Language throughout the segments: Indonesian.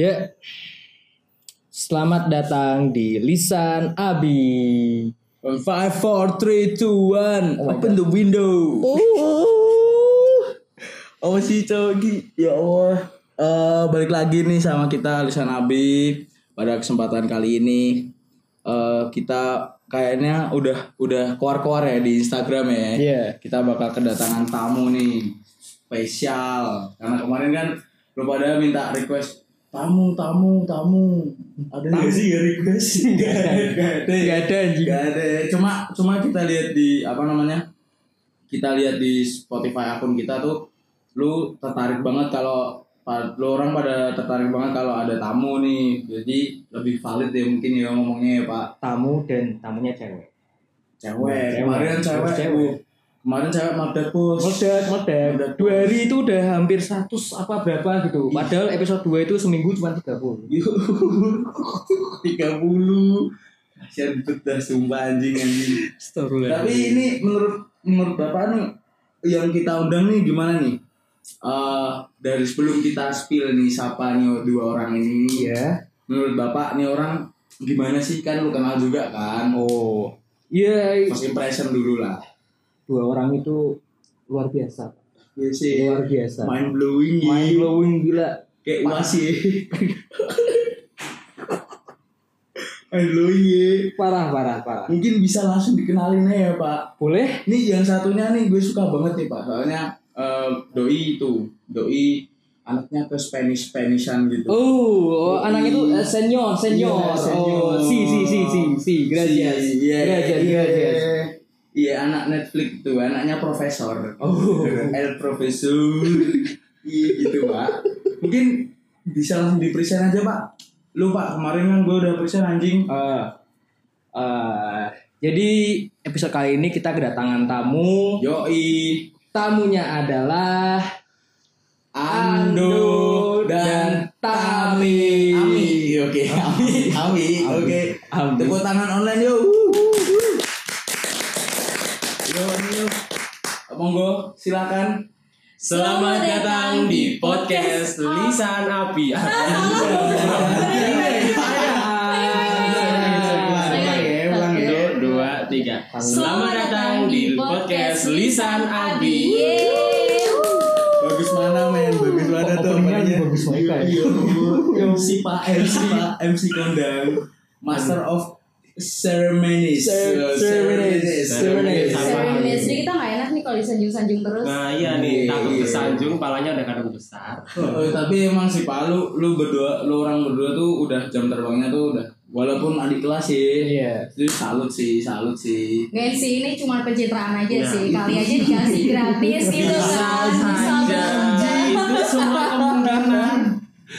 Ya. Selamat datang di Lisan Abi. Five, four, three, two, one. Oh my Open the window. Oh, sih cowok Gi? Ya Allah. Eh, balik lagi nih sama kita Lisan Abi. Pada kesempatan kali ini eh kita kayaknya udah udah keluar-keluar ya di Instagram ya. Iya. Kita bakal kedatangan tamu nih spesial. Karena kemarin kan lu pada minta request tamu, tamu, tamu. Ada nggak sih ya request? Gak ada, gak ada. Gak ada anjing. Gak ada. Cuma cuma kita lihat di apa namanya? Kita lihat di Spotify akun kita tuh lu tertarik banget kalau lu orang pada tertarik banget kalau ada tamu nih. Jadi lebih valid ya mungkin ya ngomongnya ya, Pak. Tamu dan tamunya cewek. Cewek. Cewek. Kemarin cewek. Harus cewek. Kemarin cewek meledak, Bos. Meledak, meledak. Dua hari itu udah hampir 100 apa berapa gitu. Padahal episode 2 itu seminggu cuma 30. Yuk. 30. Kasihan betul sumpah anjing anjing. Tapi ini menurut menurut Bapak nih yang kita undang nih gimana nih? Eh dari sebelum kita spill nih siapa nih dua orang ini Iya. menurut Bapak nih orang gimana sih kan lu kenal juga kan? Oh. Iya, First impression dulu lah. Dua orang itu luar biasa. Iya sih. Luar biasa. Mind blowing. Mind blowing gila. Kayak ya. Mind blowing ya. Parah, parah, parah. Mungkin bisa langsung dikenalin aja ya Pak. Boleh? Nih yang satunya nih gue suka banget nih Pak. Soalnya eh, doi itu, doi anaknya ke Spanish Spanishan gitu. Oh, oh anak itu eh, senior, senior. senior. Oh, si, si, si, si, si, gracias. Si, Iya, gracias, iya. gracias. Iya, anak Netflix tuh, anaknya profesor. Oh. El profesor. iya gitu, Pak. Mungkin bisa langsung di present aja, Pak. Lu, Pak, kemarin kan gue udah present anjing. Eh, eh, jadi episode kali ini kita kedatangan tamu. Yoi, Tamunya adalah Ando dan Tami. Ami, oke. Ami, Ami, oke. Tepuk tangan online yuk. Yo, yo. Monggo, silakan. Selamat datang di podcast Lisan Api. Selamat datang di podcast Lisan Abi. Bagus mana men, bagus mana tuh bagus mereka ya. Iya, iya. MC Pak, MC Pak, MC kondang, Master of Ceremonies. Ceremonies, ceremonies. Jadi kita nggak enak nih kalau disanjung-sanjung terus. Nah iya nih takut kesanjung, palanya udah kadang besar. Oh, tapi emang sih Pak, lu, lu berdua, lu orang berdua tuh udah jam terbangnya tuh udah walaupun adik kelas sih. Iya. Itu salut sih, salut sih. Gak sih, ini cuma pencitraan aja Ya. sih. Kali aja dikasih gratis gitu kan. Bisa. Itu semua kemungkinan.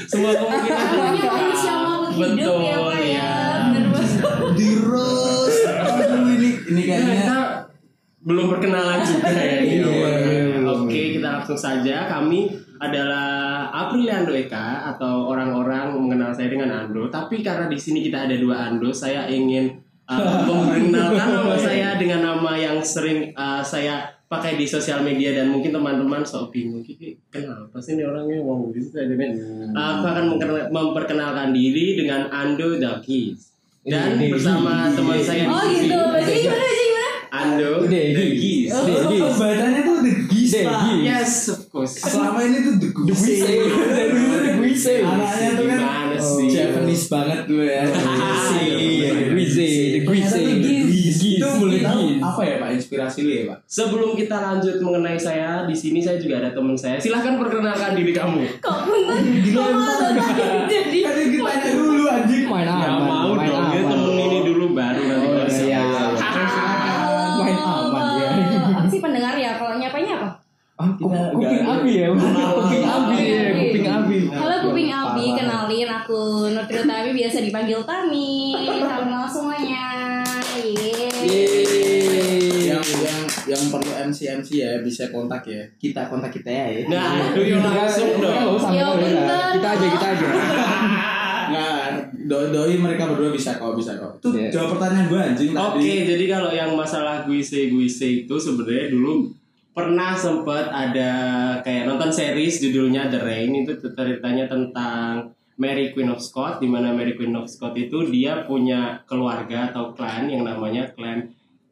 Semua kemungkinan. Pokoknya manusia mau hidup Betul, ya Pak ya. ya. Bener banget. Di Rose. Aduh ini ini Ya, kayaknya belum perkenalan juga ya. Iya, belum. Oke, kita langsung saja. Kami adalah Apriliando Eka atau orang-orang mengenal saya dengan Ando. Tapi karena di sini kita ada dua Ando, saya ingin uh, memperkenalkan nama saya dengan nama yang sering uh, saya pakai di sosial media dan mungkin teman-teman sok bingung Kiki kenapa sih ini orangnya ngomong gitu aja men aku akan memperkenal- memperkenalkan diri dengan Ando Dakis dan bersama teman saya di Oh gitu. Jadi gimana? Gimana? Ando Degis. Degis. Degis. Oh, bacanya tuh The Geese, Pak. Degis. Yes, of course. Selama ini tuh The Geese. Dari dulu The Guise. Anaknya tuh kan Gimana oh, sih? Japanese banget gue ya. The Guise, The tuh The Geese. The Itu Geese. boleh The tahu Geese. apa ya Pak inspirasi lu ya Pak? Sebelum kita lanjut mengenai saya, di sini saya juga ada teman saya. Silahkan perkenalkan diri kamu. Kok punten? Kok malah jadi? Kan kita tanya dulu anjing. Main Ya aman. mau dong, ya aman. temen ini dulu baru nanti Main aman ya. Apa sih pendengar ya? Kalau nyapanya apa? Ah, Kita kuping abi ya. Kuping abi ya, kuping abi. Halo Kuping Abi, kenalin aku Nutri Tami biasa dipanggil Tami. Salam kenal semuanya. Yang yang yang perlu MC MC ya bisa kontak ya. Kita kontak kita ya. ya. Nah, aduh yuk langsung dong. Ya, ya. Kita aja, kita aja. Nggak, doi, doi mereka berdua bisa kok, bisa kok. Tuh Iya. jawab pertanyaan gue anjing tadi. Oke, jadi kalau yang masalah guise guise itu sebenarnya dulu pernah sempet ada kayak nonton series judulnya The Rain itu ceritanya tentang Mary Queen of Scott di mana Mary Queen of Scott itu dia punya keluarga atau klan yang namanya klan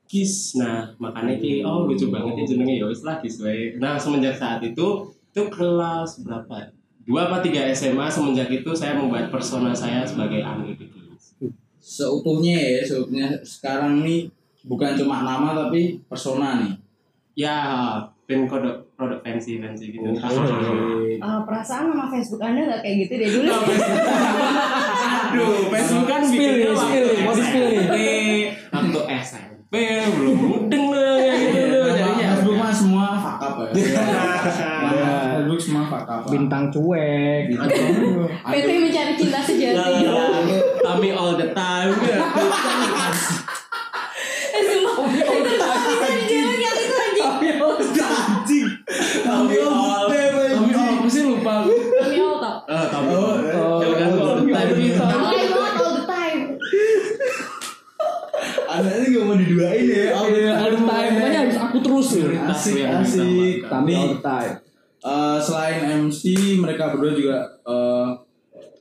Kiss. Nah, makanya ki oh lucu banget ya jenenge ya wis lah Kiss. Nah, semenjak saat itu itu kelas berapa? Dua apa tiga SMA semenjak itu saya membuat persona saya sebagai Anggi Kiss. Seutuhnya ya, seutuhnya sekarang nih bukan cuma nama tapi persona nih. Ya, pin produk produk fancy fancy gitu. Eh, perasaan nama Facebook anda nggak kayak gitu deh dulu. Aduh, Facebook kan Spill nih, spill nih, mau waktu di-spill nih. SMP, waktu SMP belum mudeng lah gitu ya. Lah. Bintang cuek gitu. PT mencari cinta sejati. Kami all the time. Eh semua. Kami all Kami all apa sih lupa. Kami all tau. Eh, kami Oh, Ya udah all the time gitu. Alay banget all the time. Anaknya gak mau diduain ya. All the all the time. Pokoknya harus Asik, Yang asik. Kami all the time. eh, selain MC, mereka berdua juga eh,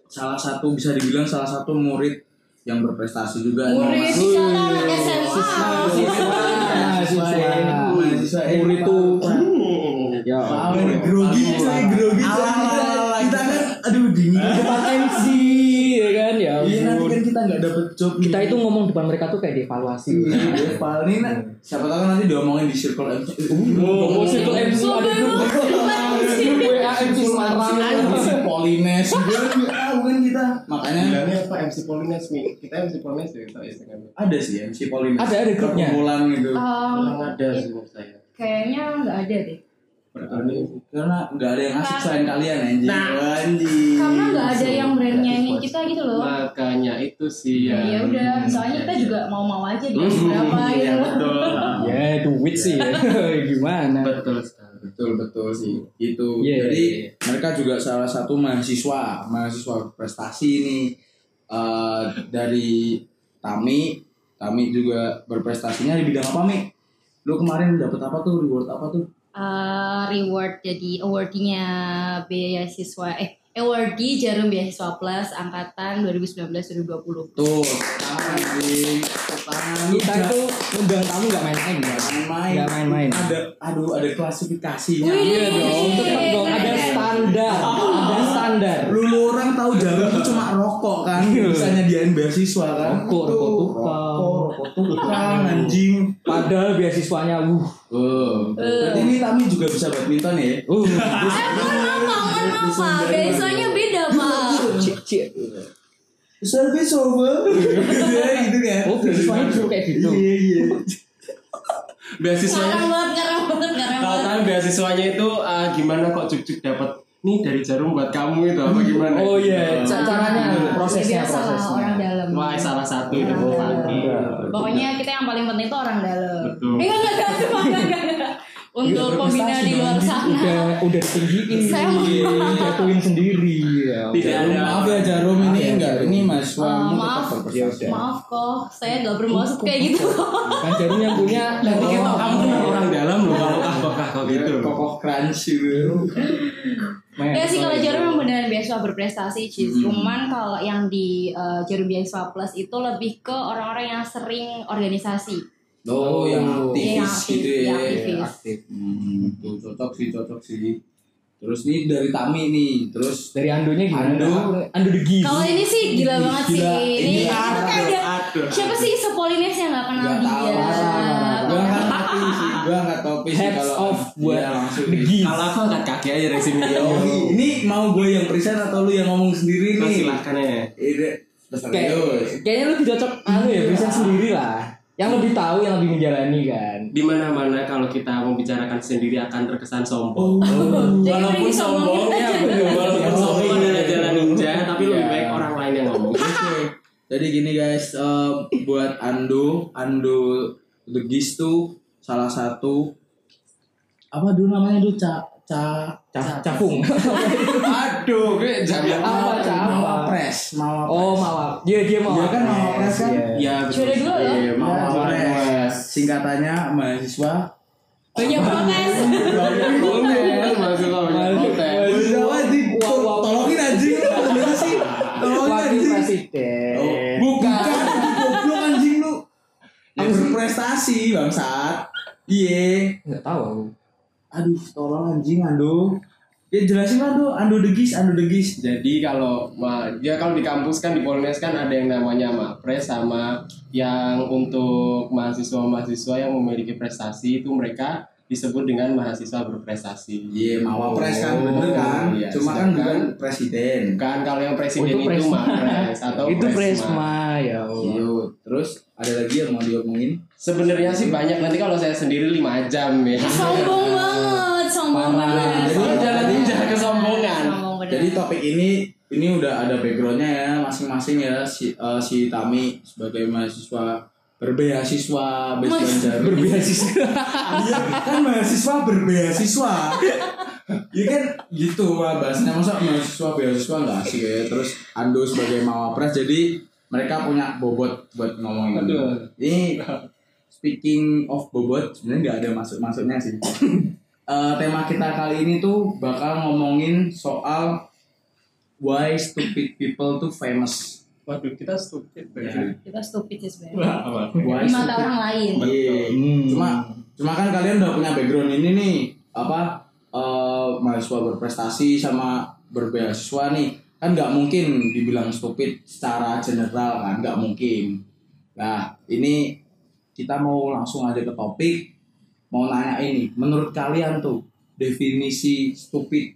salah satu bisa dibilang salah satu murid yang berprestasi juga. Murid SMA. Mahasiswa. Mahasiswa. Murid tuh. Ya. Grogi grogi. Kita, kita kan, aduh dingin. Depan MC kita nggak dapet job. nih. Kita itu ngomong depan mereka tuh kayak dievaluasi. Iya, nih nah, siapa tahu nanti diomongin di circle MC. Oh, circle MC ada grup WA MC Semarang. MC Polines, bukan kita. Makanya Bilangnya apa MC Polines nih? Kita MC Polines ya kita Instagram. ada sih MC Polines. Ada, ada grupnya. Perkumpulan gitu. Um, ada sih menurut saya. kayaknya nggak ada deh. Karena nggak ada yang asik selain kalian anjing. Nah. anjing. Karena nggak ada yang berani nyanyiin kita gitu loh. makanya itu sih ya. Ya udah, soalnya kita juga mau-mau aja di Hmm, berapa Iya gitu. betul. Ya duit sih ya. Gimana? Betul sekali. Betul betul sih. Itu. Iya. Jadi mereka juga salah satu mahasiswa, mahasiswa prestasi ini Eh, dari Tami. Tami juga berprestasinya di bidang apa, Mi? Lu kemarin dapat apa tuh? Reward apa tuh? Eh, reward jadi awardnya beasiswa eh awardee Jarum Beasiswa Plus angkatan 2019-2020. Tuh. Tangan Kita itu undang tamu nggak main-main ya. main-main. Nggak main-main. Ada aduh ada klasifikasinya. Iya dong, dong ada standar, ada standar. Lu, lu orang tahu jarum tuh cuma rokok kan, bisa nyediain beasiswa kan. Rokok, rokok Tuh, tukang. Rokok, rokok tukang anjing. Padahal beasiswanya, wuh, Oh, berarti ini Tami juga bisa badminton ya? uh, Eh, mohon maaf, mohon maaf, Pak. Beasiswanya beda, Pak. cik cik. Service over. Iya gitu kan. Oh, beasiswanya disuruh kayak gitu. Iya, iya. Beasiswanya Ngarang banget, ngarang banget, ngarang Kalau banget. kan beasiswanya itu ah, gimana kok cuk-cuk dapat nih dari jarum buat kamu itu apa gimana? Oh iya, Gitu. ca- caranya, prosesnya, ya biasa prosesnya. orang dalam. Wah salah satu itu Orang dalam. Pokoknya kita yang paling penting itu orang dalam. Betul. Eh, enggak, enggak, enggak, enggak. Untuk pembina di luar sana. Udah udah tinggiin, Saya mau- jatuhin sendiri. Ya. Tidak Jarum, ada. maaf ya Jarum ini enggak ini mahasiswa Oh, kamu maaf. tetap berprestasi. Maaf kok, saya gak bermaksud kayak gitu. Kan jarum yang punya Nanti kita kamu kan orang dalam loh kalau kah kah kok gitu. Kokoh crunch gitu. Ya sih kalau jarum yang beneran beasiswa berprestasi Cis. Hmm. Cuman kalau yang di eh, jarum beasiswa plus itu lebih ke orang-orang yang sering organisasi. Oh, yang aktivis Yang aktif, gitu ya. aktivis. Aktif. Hmm, tuh cocok sih, cocok sih. Terus nih dari Tami nih, terus dari Andonya gimana? Ando. Ando the Giz. Kalau ini sih gila banget sih. Gila. Ini Ini kita kayak udah aduh. siapa sih sepolines yang gak kenal Gak tahu dia? Gue angkat topi sih, gue angkat topi sih Heads kalau off buat Iya, nih. Giz. Kalau aku angkat kaki aja dari sini. Yo, ini mau gue yang present atau lu yang ngomong sendiri nih? silahkan ya. Ini Kayak, serius. kayaknya lebih cocok anu ya, present sendiri lah. Yang lebih tahu, yang lebih menjalani kan. Di mana-mana kalau kita membicarakan sendiri akan terkesan sombong. Jadi Walaupun mending sombong ya. Walaupun Iya. sombong adalah jalan ninja, tapi lebih Iya. baik orang lain yang ngomong. Jadi gini guys, eh, buat Ando, Ando The Giz tuh salah satu apa dulu namanya dulu ca ca aduh gue jangan apa ca pres mawa oh mawa iya, dia dia mawa iya kan mawa pres kan? Iya, iya. betul. Dulu ya mawa pres singkatannya mahasiswa. Punya protes. protes. Mahasiswa tolongin oh, anjing. Lu sih. Tolongin anjing. bukan. anjing lu. Berprestasi bangsat. Iya. Nggak tahu. Aduh, tolong anjing Ando. Ya jelasin lah Ando, Ando degis, Ando degis. Jadi kalau ma- ya kalau di kampus kan di Polnes kan ada yang namanya Mapres sama yang untuk mahasiswa-mahasiswa yang memiliki prestasi itu mereka disebut dengan mahasiswa berprestasi. Iya, mawapres kan bener kan? Iya, Cuma kan bukan presiden. Kan kalau yang presiden Oh, itu itu. Mapres atau itu Presma. Presma ya. Allah. Iya, terus ada lagi yang mau diomongin? Sebenarnya sih banyak nanti kalau saya sendiri lima jam ya. Sombong banget, sombong banget. Jadi jangan- banget. kesombongan. Jadi topik ini ini udah ada backgroundnya ya masing-masing ya si eh, si Tami sebagai mahasiswa berbeasiswa beasiswa Berbeasiswa. Iya kan mahasiswa berbeasiswa Iya kan gitu bahasanya masa mahasiswa beasiswa nggak asik ya terus Ando sebagai mawapres jadi mereka punya bobot buat ngomongin Betul. ini speaking of bobot sebenarnya nggak ada masuk masuknya sih Eh, tema kita kali ini tuh bakal ngomongin soal why stupid people tuh famous Waduh, kita stupid Ya. Kita stupid sih sebenarnya. Di mata orang lain. Iya. Hmm. Cuma cuma kan kalian udah punya background ini nih apa eh, mahasiswa berprestasi sama berbeasiswa nih kan nggak mungkin dibilang stupid secara general kan nggak mungkin. Nah ini kita mau langsung aja ke topik mau nanya ini menurut kalian tuh definisi stupid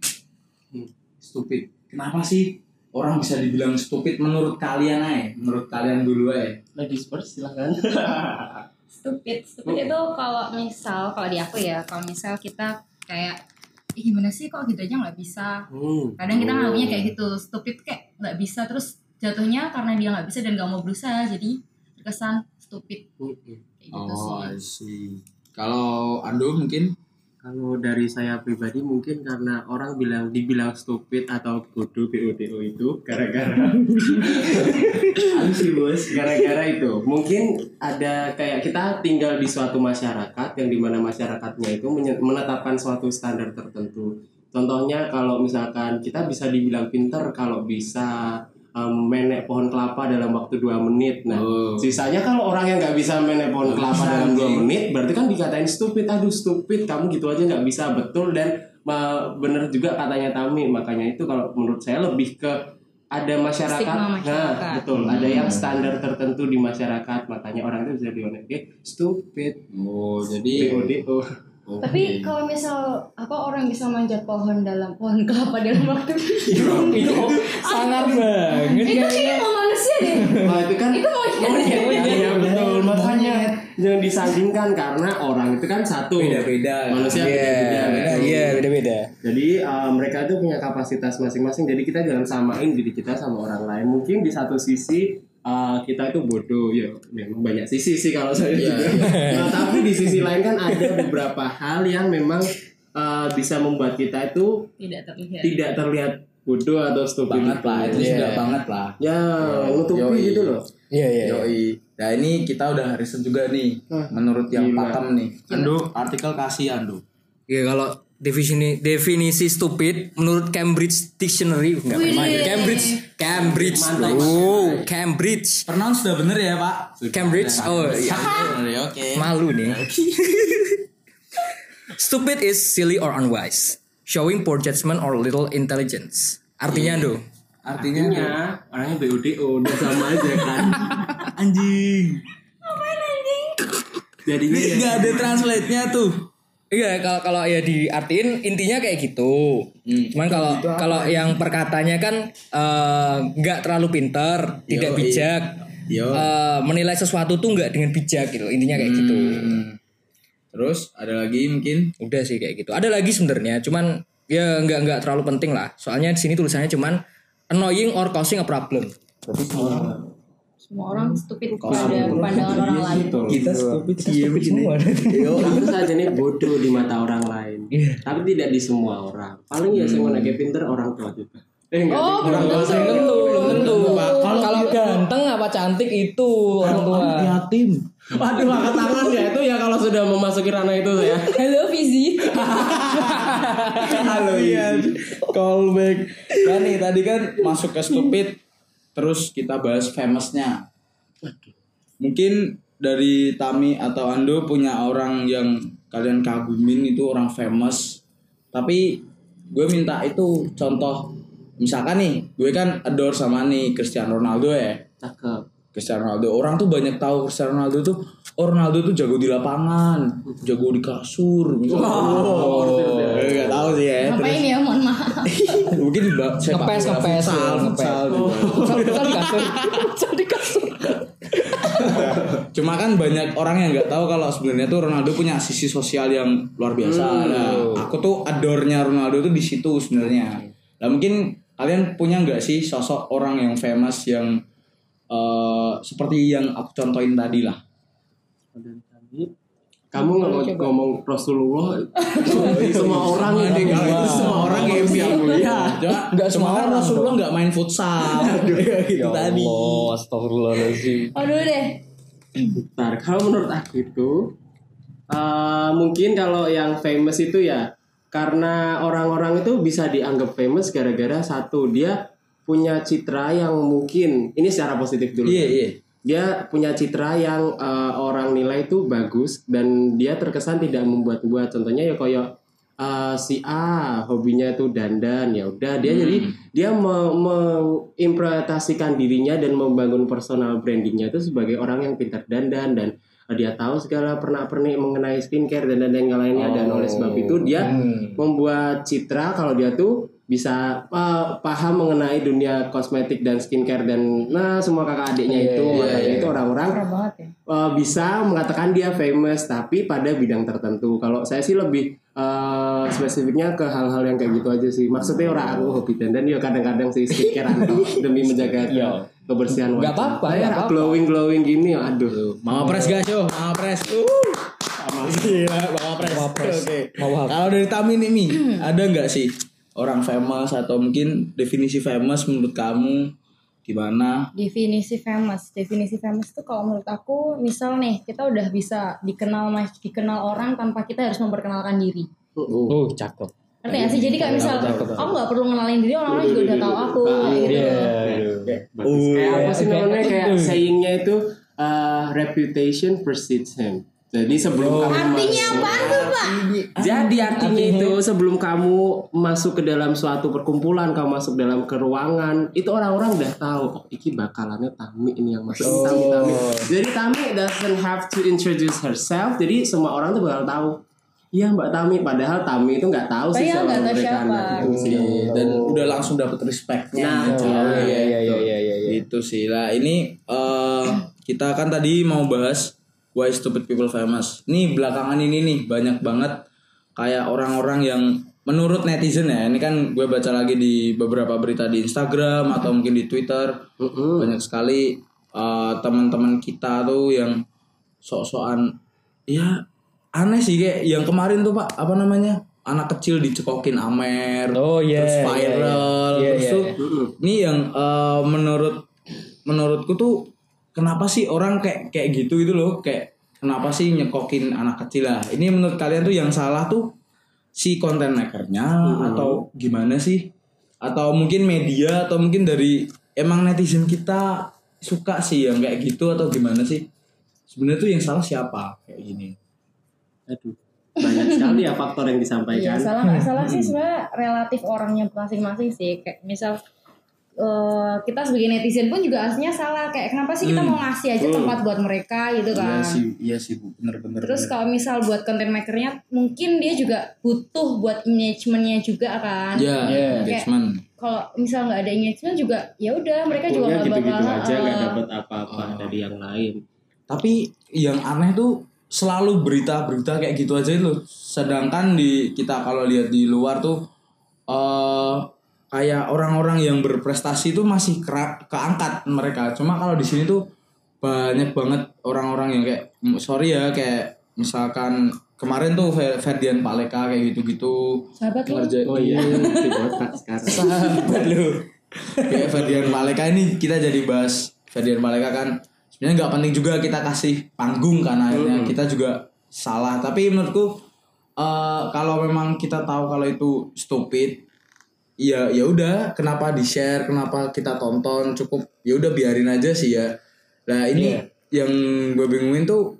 Hmm. stupid kenapa sih orang bisa dibilang stupid menurut kalian aja menurut kalian dulu aja Ladies first silahkan. Stupid. Stupid itu kalau misal, kalau di aku ya, kalau misal kita kayak Ih, gimana sih kok gitu aja nggak bisa Hmm. kadang kita ngalaminnya kayak gitu stupid kayak nggak bisa terus jatuhnya karena dia nggak bisa dan nggak mau berusaha jadi terkesan stupid Hmm. kayak gitu Oh, sih. Kalau Ando mungkin Kalau dari saya pribadi mungkin karena orang bilang dibilang stupid atau bodoh BODO itu gara-gara sih bos. gara-gara itu mungkin ada kayak kita tinggal di suatu masyarakat yang di mana masyarakatnya itu menetapkan suatu standar tertentu contohnya kalau misalkan kita bisa dibilang pinter kalau bisa um, menek pohon kelapa dalam waktu dua menit. Nah Oh. sisanya kalau orang yang nggak bisa menek pohon Nggak kelapa bisa, dalam dua menit berarti kan dikatain stupid. Aduh stupid kamu gitu aja nggak bisa. Betul dan bener juga katanya Tami. Makanya itu kalau menurut saya lebih ke ada masyarakat, Stigma masyarakat. nah betul ada yang standar tertentu di masyarakat. Makanya orang itu bisa bilang eh stupid. Oh, jadi BODO Oke. tapi kalau misal apa orang bisa manjat pohon dalam pohon kelapa dalam waktu itu sangat banget itu kayaknya. kayaknya mau manusia deh Nah, itu kan itu mau monyet, iya betul makanya jangan disandingkan karena orang itu kan satu beda-beda. manusia beda-beda betul. iya beda-beda. Jadi uh, mereka itu punya kapasitas masing-masing. Jadi kita jangan samain diri kita sama orang lain. Mungkin di satu sisi uh, kita itu bodoh ya. Memang banyak sisi sih kalau saya Iya, juga. Nah, tapi di sisi lain kan ada beberapa hal yang memang uh, bisa membuat kita itu tidak terlihat tidak terlihat bodoh atau stupid banget lah, itu Iya. sudah banget lah. Ya, nutupi Yoi. gitu loh. Iya iya. iya. Yoi. Nah ini kita udah riset juga nih, menurut yang gila. pakem nih. Ando artikel kasih Ando. Iya kalau definisi definisi stupid menurut Cambridge Dictionary enggak main Cambridge Cambridge. Mantap. bro Cambridge. Pronounce sudah bener ya Pak? Sudah. Cambridge oh iya. Ya, malu nih. Stupid is silly or unwise showing poor judgment or little intelligence. Artinya do Artinya, Artinya orangnya BODO udah sama aja kan. anjing. Jadinya Ini ya- nggak ada translate-nya tuh. Iya kalau kalau ya diartiin intinya kayak gitu. Hmm. Cuman kalau kalau yang perkatanya kan eh, nggak terlalu pinter, tidak Yo, bijak, Yo. eh, menilai sesuatu tuh nggak dengan bijak gitu. Intinya kayak gitu. Hmm. Terus ada lagi mungkin Udah sih kayak gitu. Ada lagi sebenarnya, cuman ya nggak nggak terlalu penting lah. Soalnya di sini tulisannya cuman annoying or causing a problem. Berarti semua orang semua orang stupid pada pandangan orang lain Gitu. kita stupid sih stupid semua. Tentu saja nih bodoh di mata orang lain. Iya. Tapi tidak di semua orang. Paling ya saya kayak pinter orang tua juga. Eh enggak. Oh, orang tua tentu. saya Belum tentu, belum tentu. Kalau Kalau ganteng apa cantik itu orang tua. yatim. Waduh, angkat tangan ya itu ya kalau sudah memasuki ranah itu ya. hello Fizi Halo iya. Callback. Kan nih tadi kan masuk ke stupid terus kita bahas famousnya. Mungkin dari Tami atau Ando punya orang yang kalian kagumin itu orang famous tapi gue minta itu contoh misalkan nih gue kan adore sama nih Cristiano Ronaldo ya Cakep. Cristiano Ronaldo orang tuh banyak tahu Cristiano Ronaldo tuh oh Ronaldo tuh jago di lapangan jago di kasur misalnya oh, nggak tahu sih ya Ngapain ya mohon maaf. mungkin di sepak Ngepes, ngepes, futsal, ya, ngepes. futsal juga. Futsal futsal di kasur. Futsal di kasur. Cuma kan banyak orang yang nggak tahu kalau sebenarnya tuh Ronaldo punya sisi sosial yang luar biasa. Nah, aku tuh adornya Ronaldo tuh di situ sebenarnya. Nah, mungkin kalian punya nggak sih sosok orang yang famous yang eh, seperti yang aku contohin tadi lah? Kamu ngomong, ngomong Rasulullah semua orang deh, kalau itu semua orang yang ya. Cuma, Nggak cuma semua kan orang Rasulullah nggak main futsal. gitu Ya tadi. Allah, astagfirullahaladzim. Oh dulu deh. Bentar, kalau menurut aku itu eh, mungkin kalau yang famous itu ya karena orang-orang itu bisa dianggap famous gara-gara satu dia punya citra yang mungkin ini secara positif dulu. Iya, iya. Dia punya citra yang eh, orang nilai itu bagus dan dia terkesan tidak membuat-buat. Contohnya ya kayak eh, si A hobinya itu dandan ya udah dia jadi dia me- mengimplementasikan dirinya dan membangun personal brandingnya itu sebagai orang yang pintar dandan dan eh, dia tahu segala pernak-pernik mengenai skincare dan dan yang lainnya dan oleh sebab itu dia Hmm. membuat citra kalau dia tuh bisa eh, paham mengenai dunia kosmetik dan skincare dan nah semua kakak adiknya Iya, itu iya, makanya iya. itu orang-orang Parah banget ya. eh, bisa mengatakan dia famous tapi pada bidang tertentu. Kalau saya sih lebih eh, spesifiknya ke hal-hal yang kayak gitu aja sih. Maksudnya orang aku hobi dandan ya kadang-kadang sih skincare atau demi menjaga ke- Iya. kebersihan Nggak apa-apa, Saya nggak apa-apa. glowing glowing gini aduh. Mama Pres guys, yo, Mama Pres. Uh. Gila, Mama Pres. Mama Pres. Oke. Mama. Kalau dari Tami nih, Mi, ada nggak sih orang famous atau mungkin definisi famous menurut kamu gimana? Definisi famous, definisi famous tuh kalau menurut aku, misal nih kita udah bisa dikenal mas, dikenal orang tanpa kita harus memperkenalkan diri. Oh, cakep. Ngerti gak sih? Jadi kayak misal, Cakep. aku nggak perlu ngenalin diri, orang-orang juga udah tahu aku, kayak gitu. Iya. Bagus. kayak apa sih Kayak- namanya kayak sayingnya itu eh, reputation precedes him. Jadi sebelum kamu Artinya masuk- apaan tuh pak? Jadi artinya itu sebelum kamu masuk ke dalam suatu perkumpulan, kamu masuk dalam ke ruangan, itu orang-orang udah tahu, oh iki bakalannya Tami ini yang masuk Oh. Tami Tami. Jadi Tami doesn't have to introduce herself, jadi semua orang tuh bakal tahu. Iya Mbak Tami, padahal Tami itu nggak tahu sih sama mereka siapa. anak itu sih. Dan udah langsung dapat respectnya. Nah, gitu. iya, iya, iya, iya, iya, iya, iya. Itu sih lah. Ini eh, kita kan tadi mau bahas why stupid people famous. Nih belakangan ini nih banyak banget kayak orang-orang yang menurut netizen ya. Ini kan gue baca lagi di beberapa berita di Instagram atau mungkin di Twitter. Mm-mm. banyak sekali uh, teman-teman kita tuh yang sok-sokan ya aneh sih kayak yang kemarin tuh pak apa namanya anak kecil dicekokin amer Oh, iya, terus iya, viral iya. Iya, terus iya, tuh iya. ini yang uh, menurut menurutku tuh kenapa sih orang kayak kayak gitu gitu loh kayak kenapa sih nyekokin anak kecil lah. Ini menurut kalian tuh yang salah tuh si konten makernya atau gimana sih? Atau mungkin media atau mungkin dari emang netizen kita suka sih yang kayak gitu atau gimana sih? Sebenarnya tuh yang salah siapa? Kayak gini. Aduh, banyak sekali ya faktor yang Iya, disampaikan. salah nggak salah sih. Sebenarnya relatif orangnya masing-masing sih. Kayak misal eh, kita sebagai netizen pun juga aslinya salah. Kayak kenapa sih kita mau ngasih aja tempat buat mereka gitu iya kan? sih iya sih bu bener-bener Terus kalau misal buat content makernya mungkin dia juga butuh buat engagementnya juga kan. ya Iya. engagement Kalau misal nggak ada engagement juga ya udah mereka juga nggak gitu-gitu bakal aja nggak eh, dapat apa-apa dari yang lain. tapi yang aneh tuh selalu berita-berita kayak gitu aja itu sedangkan di kita kalau lihat di luar tuh eh kayak orang-orang yang berprestasi itu masih kera- keangkat mereka. Cuma kalau di sini tuh banyak banget orang-orang yang kayak sorry ya kayak misalkan kemarin tuh Fer- Ferdian Paleka kayak gitu-gitu. Sahabat ngerjain Oh iya, di botak sekarang. sahabat lu kayak Ferdian Paleka ini kita jadi bahas Ferdian Paleka kan sebenarnya nggak penting juga kita kasih panggung kan akhirnya kita juga salah. Tapi menurutku eh, kalau memang kita tahu kalau itu stupid ya ya udah kenapa di share kenapa kita tonton cukup ya udah biarin aja sih ya nah ini yang gue bingungin tuh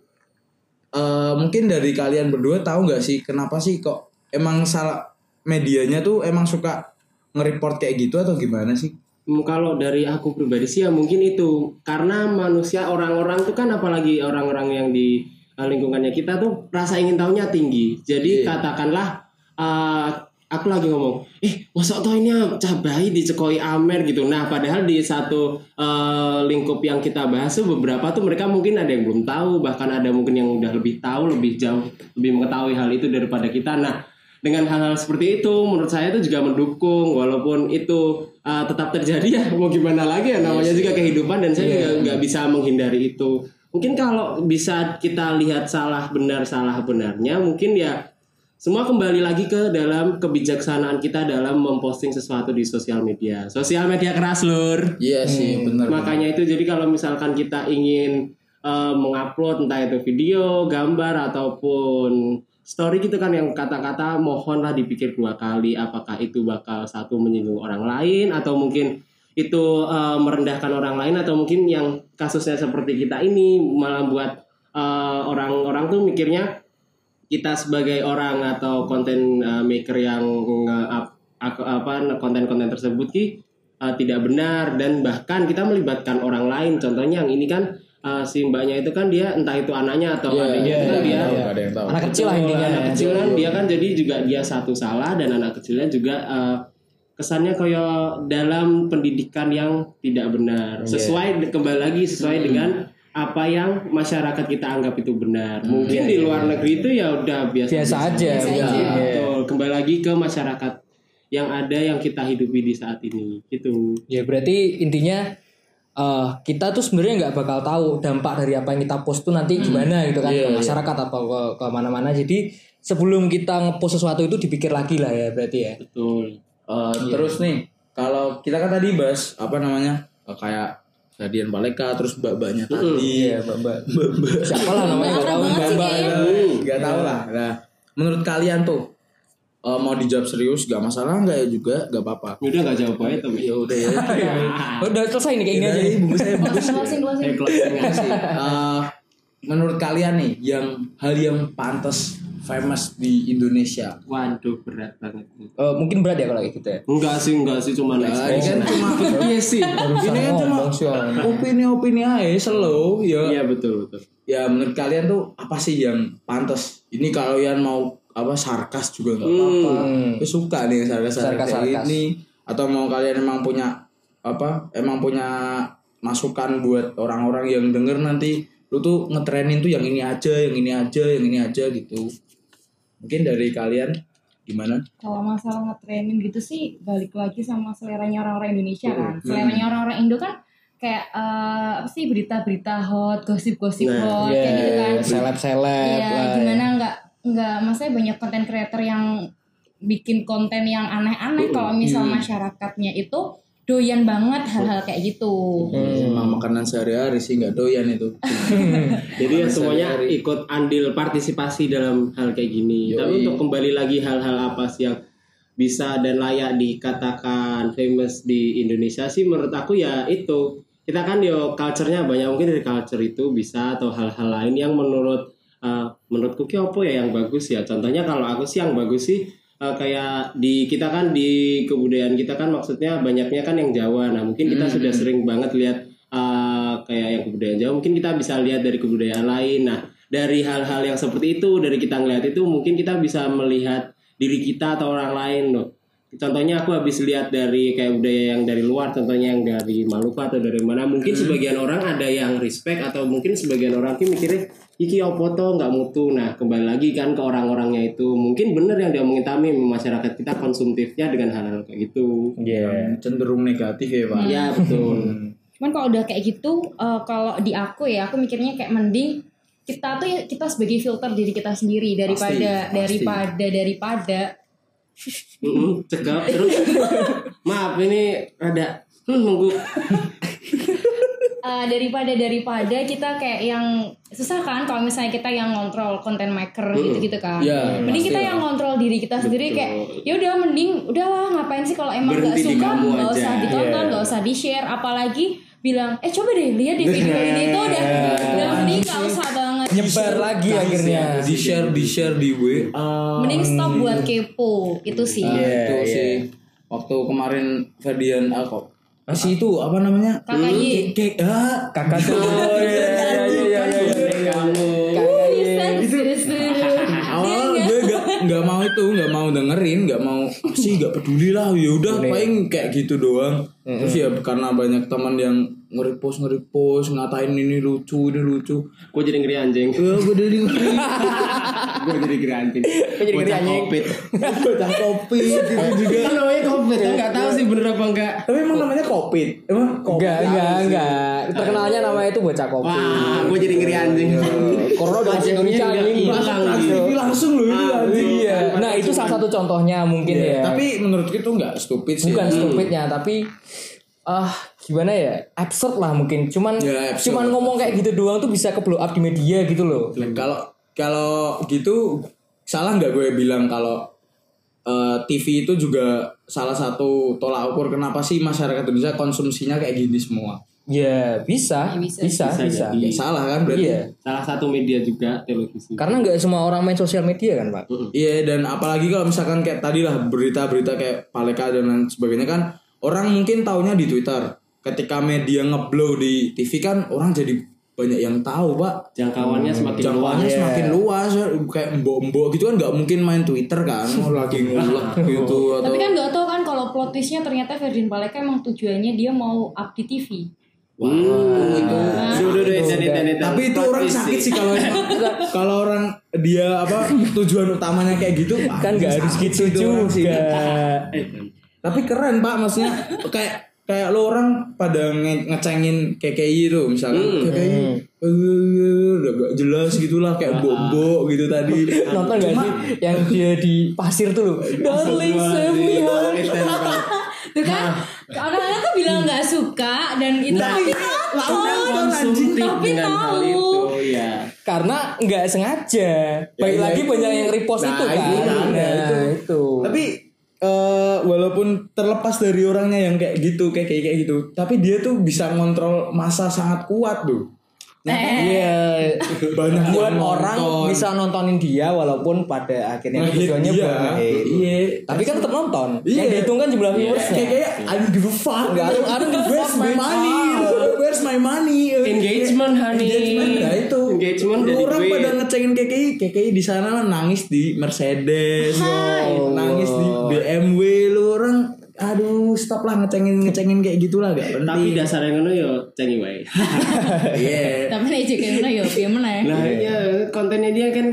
eh mungkin dari kalian berdua tahu nggak sih kenapa sih kok emang salah medianya tuh emang suka nge-report kayak gitu atau gimana sih? Kalau dari aku pribadi sih ya mungkin itu karena manusia orang-orang tuh kan apalagi orang-orang yang di uh, lingkungannya kita tuh rasa ingin tahunya tinggi. Jadi Iya. katakanlah uh, aku lagi ngomong, eh masa tau ini cabai dicekoi Amer gitu. Nah padahal di satu uh, lingkup yang kita bahas tuh beberapa tuh mereka mungkin ada yang belum tahu, bahkan ada mungkin yang udah lebih tahu, lebih jauh, lebih mengetahui hal itu daripada kita. Nah dengan hal-hal seperti itu menurut saya itu juga mendukung walaupun itu uh, tetap terjadi ya mau gimana lagi ya namanya juga kehidupan dan saya juga nggak bisa menghindari itu mungkin kalau bisa kita lihat salah benar salah benarnya mungkin ya semua kembali lagi ke dalam kebijaksanaan kita dalam memposting sesuatu di sosial media. Sosial media keras lur. Iya sih bener. Makanya itu jadi kalau misalkan kita ingin eh, mengupload entah itu video, gambar ataupun story gitu kan yang kata-kata mohonlah dipikir dua kali apakah itu bakal satu menyinggung orang lain atau mungkin itu eh, merendahkan orang lain atau mungkin yang kasusnya seperti kita ini malah buat eh, orang-orang tuh mikirnya kita sebagai orang atau konten uh, maker yang nge-up apa konten-konten tersebut ki uh, tidak benar dan bahkan kita melibatkan orang lain contohnya yang ini kan uh, si mbaknya itu kan dia entah itu anaknya atau Iya, adiknya iya, itu kan iya, dia nggak ada yang tahu. Anak kecil lah intinya. anak kecil kan dia kan jadi juga dia satu salah dan anak kecilnya juga uh, kesannya kayak dalam pendidikan yang tidak benar Iya. sesuai kembali lagi sesuai Hmm. dengan apa yang masyarakat kita anggap itu benar mungkin Iya, di iya, luar iya. negeri itu ya udah biasa Biasa aja, Biasa aja. Iya. Betul. kembali lagi ke masyarakat yang ada yang kita hidupi di saat ini gitu Ya berarti intinya eh kita tuh sebenarnya nggak bakal tahu dampak dari apa yang kita post tuh nanti gimana gitu kan Iya, ke masyarakat atau ke, ke mana-mana. Jadi sebelum kita ngepost sesuatu itu dipikir lagi lah ya berarti ya. betul Eh, Terus nih kalau kita kan tadi bahas apa namanya eh, kayak Guardian Baleka terus mbak-mbaknya tadi. Iya, Mbak. Mbak. Siapa lah namanya nggak tahu Akrab banget sih Mbak. kayaknya. Mbak. Gak tau lah. Nah, menurut kalian tuh eh, mau dijawab serius gak masalah nggak ya juga gak apa-apa. udah nggak jawab aja tapi Ya udah ya. Udah selesai nih kayak gini aja. Ini bungkus saya bungkus. Closing, closing, Eh, closing. aja. Eh, menurut kalian nih yang hal yang pantas famous di Indonesia. waduh berat banget Eh, mungkin berat ya kalau kayak gitu ya. enggak sih enggak sih cuma Ya, ini kan cuma iya sih ini kan cuma opini-opini aja slow ya. iya betul betul Ya menurut kalian tuh apa sih yang pantas? Ini kalau yang mau apa sarkas juga nggak apa-apa. Hmm. Suka nih sarkas sarkas Sarkas-sarkas. ini. Atau mau kalian emang punya apa? Emang punya masukan buat orang-orang yang denger nanti lu tuh ngetrenin tuh yang ini aja, yang ini aja, yang ini aja gitu. Mungkin dari kalian gimana? Kalau masalah nge-training gitu sih balik lagi sama seleranya orang-orang Indonesia kan. Seleranya orang-orang Indo kan kayak eh, apa sih berita-berita hot, gosip-gosip Nah, hot kayak gitu kan. seleb-seleb Iya, lah. gimana nggak nggak maksudnya banyak konten creator yang bikin konten yang aneh-aneh kalau misal masyarakatnya itu doyan banget hal-hal kayak gitu. Emang makanan sehari-hari sih nggak doyan itu. Jadi ya semuanya ikut andil partisipasi dalam hal kayak gini. Yoi. Tapi untuk kembali lagi hal-hal apa sih yang bisa dan layak dikatakan famous di Indonesia sih menurut aku ya itu. Kita kan yo culture-nya banyak mungkin dari culture itu bisa atau hal-hal lain yang menurut uh, menurutku ki apa ya yang bagus ya. Contohnya kalau aku sih yang bagus sih uh, kayak di kita kan di kebudayaan kita kan maksudnya banyaknya kan yang Jawa. Nah, mungkin kita Hmm. sudah sering banget lihat uh, kayak yang kebudayaan Jawa mungkin kita bisa lihat dari kebudayaan lain nah dari hal-hal yang seperti itu dari kita ngeliat itu mungkin kita bisa melihat diri kita atau orang lain loh contohnya aku habis lihat dari kayak budaya yang dari luar contohnya yang dari Maluku atau dari mana mungkin sebagian orang ada yang respect atau mungkin sebagian orang ki mikirnya iki opo to? Nggak mutu. Nah kembali lagi kan ke orang-orangnya itu. Mungkin bener yang diomongin Tami masyarakat kita konsumtifnya dengan hal-hal kayak gitu. Iya. Cenderung negatif ya pak. ya betul. Cuman kalau udah kayak gitu, eh, kalau di aku ya, aku mikirnya kayak mending kita tuh ya- kita sebagai filter diri kita sendiri daripada pasti. daripada daripada. Mm-mm, cekap terus. Maaf ini rada hmm, nunggu eh, daripada daripada kita kayak yang susah kan kalau misalnya kita yang ngontrol konten maker gitu-gitu kan. Iya, mending kita pasti yang lah. ngontrol diri kita sendiri Betul. kayak ya udah mending udahlah ngapain sih kalau emang nggak di suka kamu nggak usah ditonton Iya. nggak usah di share apalagi bilang eh coba deh lihat di video ini tuh udah udah mending nggak usah banget. Nyebar lagi akhirnya. di share di share di WA mending stop buat kepo itu sih. Iya, itu iya. sih. Waktu kemarin Ferdian Alko masih itu apa namanya KKI. Kayak ah kakak tuh oh, iya, iya, iya, iya, iya. kamu Bisa, awal gue gak nggak mau itu nggak mau dengerin nggak mau "Ah, sih nggak peduli lah ya udah paling kayak gitu doang terus ya karena banyak teman yang nge-repost nge-repost ngatain ini lucu ini lucu. Gue jadi ngeri anjing. Ya gue dari gue jadi ngeri anjing. Jadi ngeri Bocah anjing. covid. Bocah kopi gitu juga. Kan namanya covid kan nggak tahu sih bener apa enggak tapi emang namanya covid? Emang covid enggak enggak enggak terkenalnya namanya itu bocah kopi wah gue jadi ngeri anjing. Corona udah masuk Indonesia Wajahnya anjing. langsung loh itu anjing. iya. Nah itu salah satu contohnya mungkin Iya, ya. tapi menurutku itu nggak stupid sih. Bukan stupidnya tapi ah gimana ya absurd lah mungkin cuman Ya, absurd. cuman ngomong kayak gitu doang tuh bisa ke blow up di media gitu loh Kalau kalau gitu salah nggak gue bilang kalau eh, TV itu juga salah satu tolak ukur kenapa sih masyarakat Indonesia konsumsinya kayak gini semua? ya bisa Ya, bisa. bisa bisa, Bisa jadi. Ya, salah kan berarti? iya salah satu media juga televisi karena nggak semua orang main sosial media kan pak Iya dan apalagi kalau misalkan kayak tadi lah berita-berita kayak Paleka dan lain sebagainya kan orang mungkin taunya di Twitter. Ketika media ngeblow di TV kan orang jadi banyak yang tahu pak. jangkauannya semakin luas. Jangkauannya semakin luas. Kayak mbok-mbok gitu kan nggak mungkin main Twitter kan. Oh, lagi ngulek gitu atau tapi kan nggak tahu kan kalau plot twistnya ternyata Ferdin Paleka emang tujuannya dia mau up di TV Hmm, itu sudah deh jadi jadi tapi itu orang sakit sih kalau kalau orang dia apa tujuan utamanya kayak gitu kan nggak harus gitu itu juga tapi keren pak maksudnya kayak kayak lo orang pada nge ngecengin KKI itu misalkan. KKI eh, udah gak jelas gitulah kayak bobo gitu tadi. Nonton gak sih yang dia di pasir tuh loh darling save me honey." tuh kan orang-orang tuh bilang nggak suka dan itu Nah, tapi konsumtif Tapi hal tahu. itu ya karena nggak sengaja. Baik ya lagi itu. banyak yang repost Nah, itu kan itu kan, nah, itu. itu. Tapi eh, walaupun terlepas dari orangnya yang kayak gitu kayak kayak kayak gitu tapi dia tuh bisa ngontrol masa sangat kuat tuh Iya, banyak buat orang nonton. bisa nontonin dia walaupun pada akhirnya Ngehit tujuannya buat ngehit. Iya. Tapi kan tetap nonton. Iya. Yang dihitung kan jumlah viewersnya. kayak kayak I don't give a fuck Nggak, I don't- I don't give a fuck, my money where's my money Engagement, honey. engagement nah itu Engagement Lu orang duit. pada ngecengin KKI KKI di sana nangis di Mercedes Hai. nangis di BMW lu orang aduh stop lah ngecengin ngecengin kayak gitulah gak penting tapi dasarnya ngono yo cengi wae Iya. tapi nih mana ya dia mana ya nah ya kontennya dia kan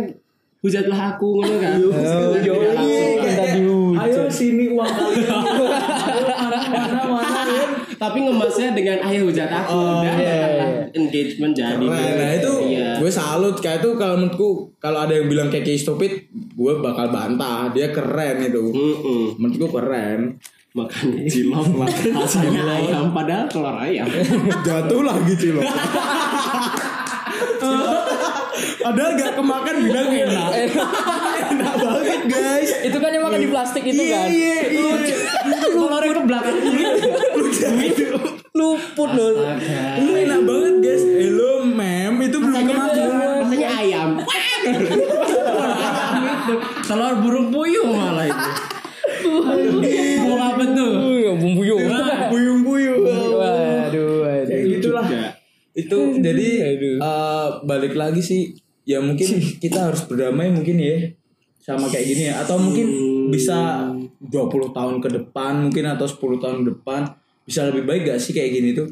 hujatlah aku ngono kan Tidak yo, langsung iya, kan. Ayo sini uang kalian. Ayo mana mana ya. tapi ngemasnya dengan ayo hujat aku Oh, dan iya, iya. engagement jadi. Nah itu iya. gue salut kayak itu kalau menurutku kalau ada yang bilang kayak stupid gue bakal bantah dia keren itu Mm-mm. menurutku keren makan cilok hasilnya ayam padahal telur ayam jatuh lagi cilok Padahal gak kemakan bilang enak. Enak banget guys. Itu kan yang makan di plastik itu Iya kan. iya iya. Telurnya ke belakang Luput loh. Lu enak banget guys. Hello mem Itu belum kemakan. Rasanya ayam. Telur burung puyuh malah itu. Burung apa tuh? Uh, bumbu Itu jadi eh, Balik lagi sih Ya mungkin kita harus berdamai mungkin ya Sama kayak gini. Ya Atau mungkin bisa 20 tahun ke depan Mungkin atau 10 tahun ke depan Bisa lebih baik gak sih kayak gini tuh?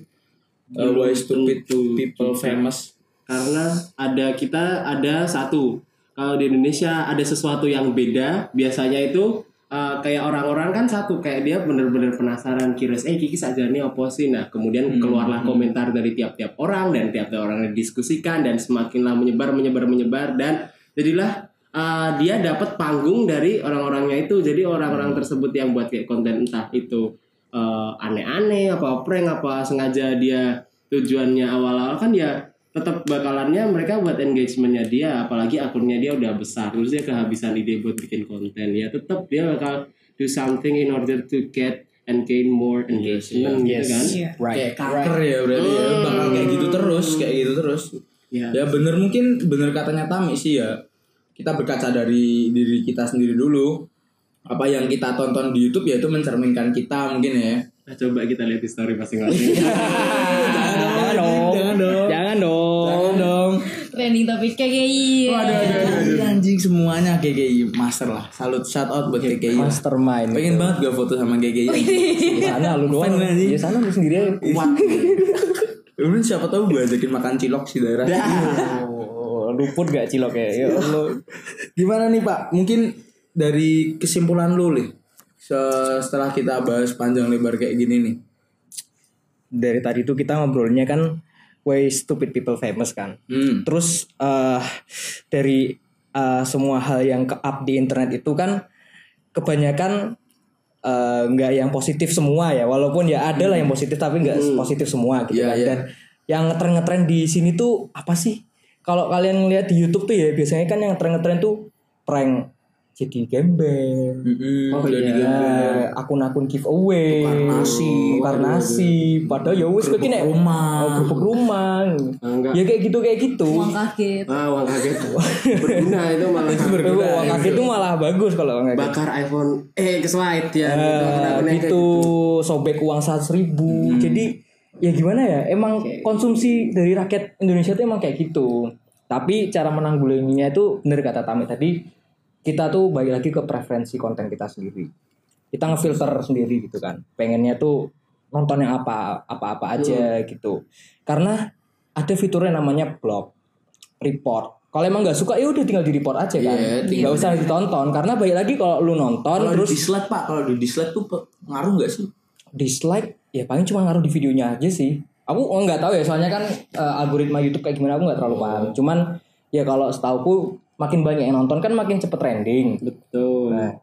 Uh, Why stupid tentu people famous. Karena ada kita ada satu. Kalau di Indonesia ada sesuatu yang beda biasanya itu uh, kayak orang-orang kan satu kayak dia bener-bener penasaran curious eh Kiki saja nih apa sih? Nah kemudian keluarlah komentar dari tiap-tiap orang dan tiap-tiap orang didiskusikan dan semakinlah menyebar menyebar menyebar dan jadilah uh, dia dapat panggung dari orang-orangnya itu. Jadi orang-orang tersebut yang buat kayak konten entah itu uh, aneh-aneh apa prank apa sengaja dia tujuannya awal-awal kan ya tetap bakalannya mereka buat engagementnya dia apalagi akunnya dia udah besar. Terus dia kehabisan ide buat bikin konten. Ya tetap dia bakal do something in order to get and gain more engagement gitu kan. Right. kayak kanker ya berarti ya bakal kayak gitu terus kayak gitu terus. Ya. ya bener mungkin bener katanya Tami sih ya. Kita berkaca dari diri kita sendiri dulu. Apa yang kita tonton di YouTube ya itu mencerminkan kita mungkin ya. Nah, coba kita lihat di story masing-masing. Trending topik KGI. Anjing, anjing semuanya GGI master lah salut shout out buat lah. Mastermind. pengen banget gak foto sama GGI Di sana lu doang. Di sana lu sendiri kuat Kemudian siapa tahu gue ajakin makan cilok si daerah Oh, luput gak cilok ya? Ya Allah. Gimana nih Pak? Mungkin dari kesimpulan lu nih se- setelah kita bahas panjang lebar kayak gini nih. Dari tadi tuh kita ngobrolnya kan way stupid people famous kan. Hmm. Terus eh dari eh, semua hal yang ke up di internet itu kan kebanyakan eh, nggak yang positif semua ya. Walaupun ya ada lah yang positif tapi nggak positif semua gitu Iya, kan. iya. Dan yang ngetren-ngetren di sini tuh apa sih? Kalau kalian lihat di YouTube tuh ya biasanya kan yang ngetren-ngetren tuh prank jadi gembel. Mm-mm, Oh udah iya, akun-akun giveaway, Tukar nasi. tukar nasi, padahal ya wis kok nek rumah. oh, rumah, Ah, enggak. ya kayak gitu kayak gitu. Uang kaget. Ah, uang kaget. Berguna itu malah Berguna, uang kaget itu malah bagus kalau uang kaget. bakar iPhone eh ke slide ya gitu. Akun-akun yang gitu sobek uang seratus ribu, Hmm. jadi ya gimana ya? Emang konsumsi dari rakyat Indonesia itu emang kayak gitu. Tapi cara menanggulanginya itu bener kata Tami tadi kita tuh balik lagi ke preferensi konten kita sendiri. Kita ngefilter sendiri gitu kan. Pengennya tuh nonton yang apa apa-apa aja gitu. Karena ada fiturnya namanya blog, report. Kalau emang nggak suka ya udah tinggal di report aja kan. Iya, Nggak usah ditonton karena balik lagi kalau lu nonton Kalau terus di dislike Pak, kalau di dislike tuh ngaruh nggak sih? dislike ya paling cuma ngaruh di videonya aja sih. Aku oh, nggak tahu ya soalnya kan eh, algoritma YouTube kayak gimana aku nggak terlalu paham. Cuman ya kalau setauku makin banyak yang nonton kan makin cepet trending. betul. Nah,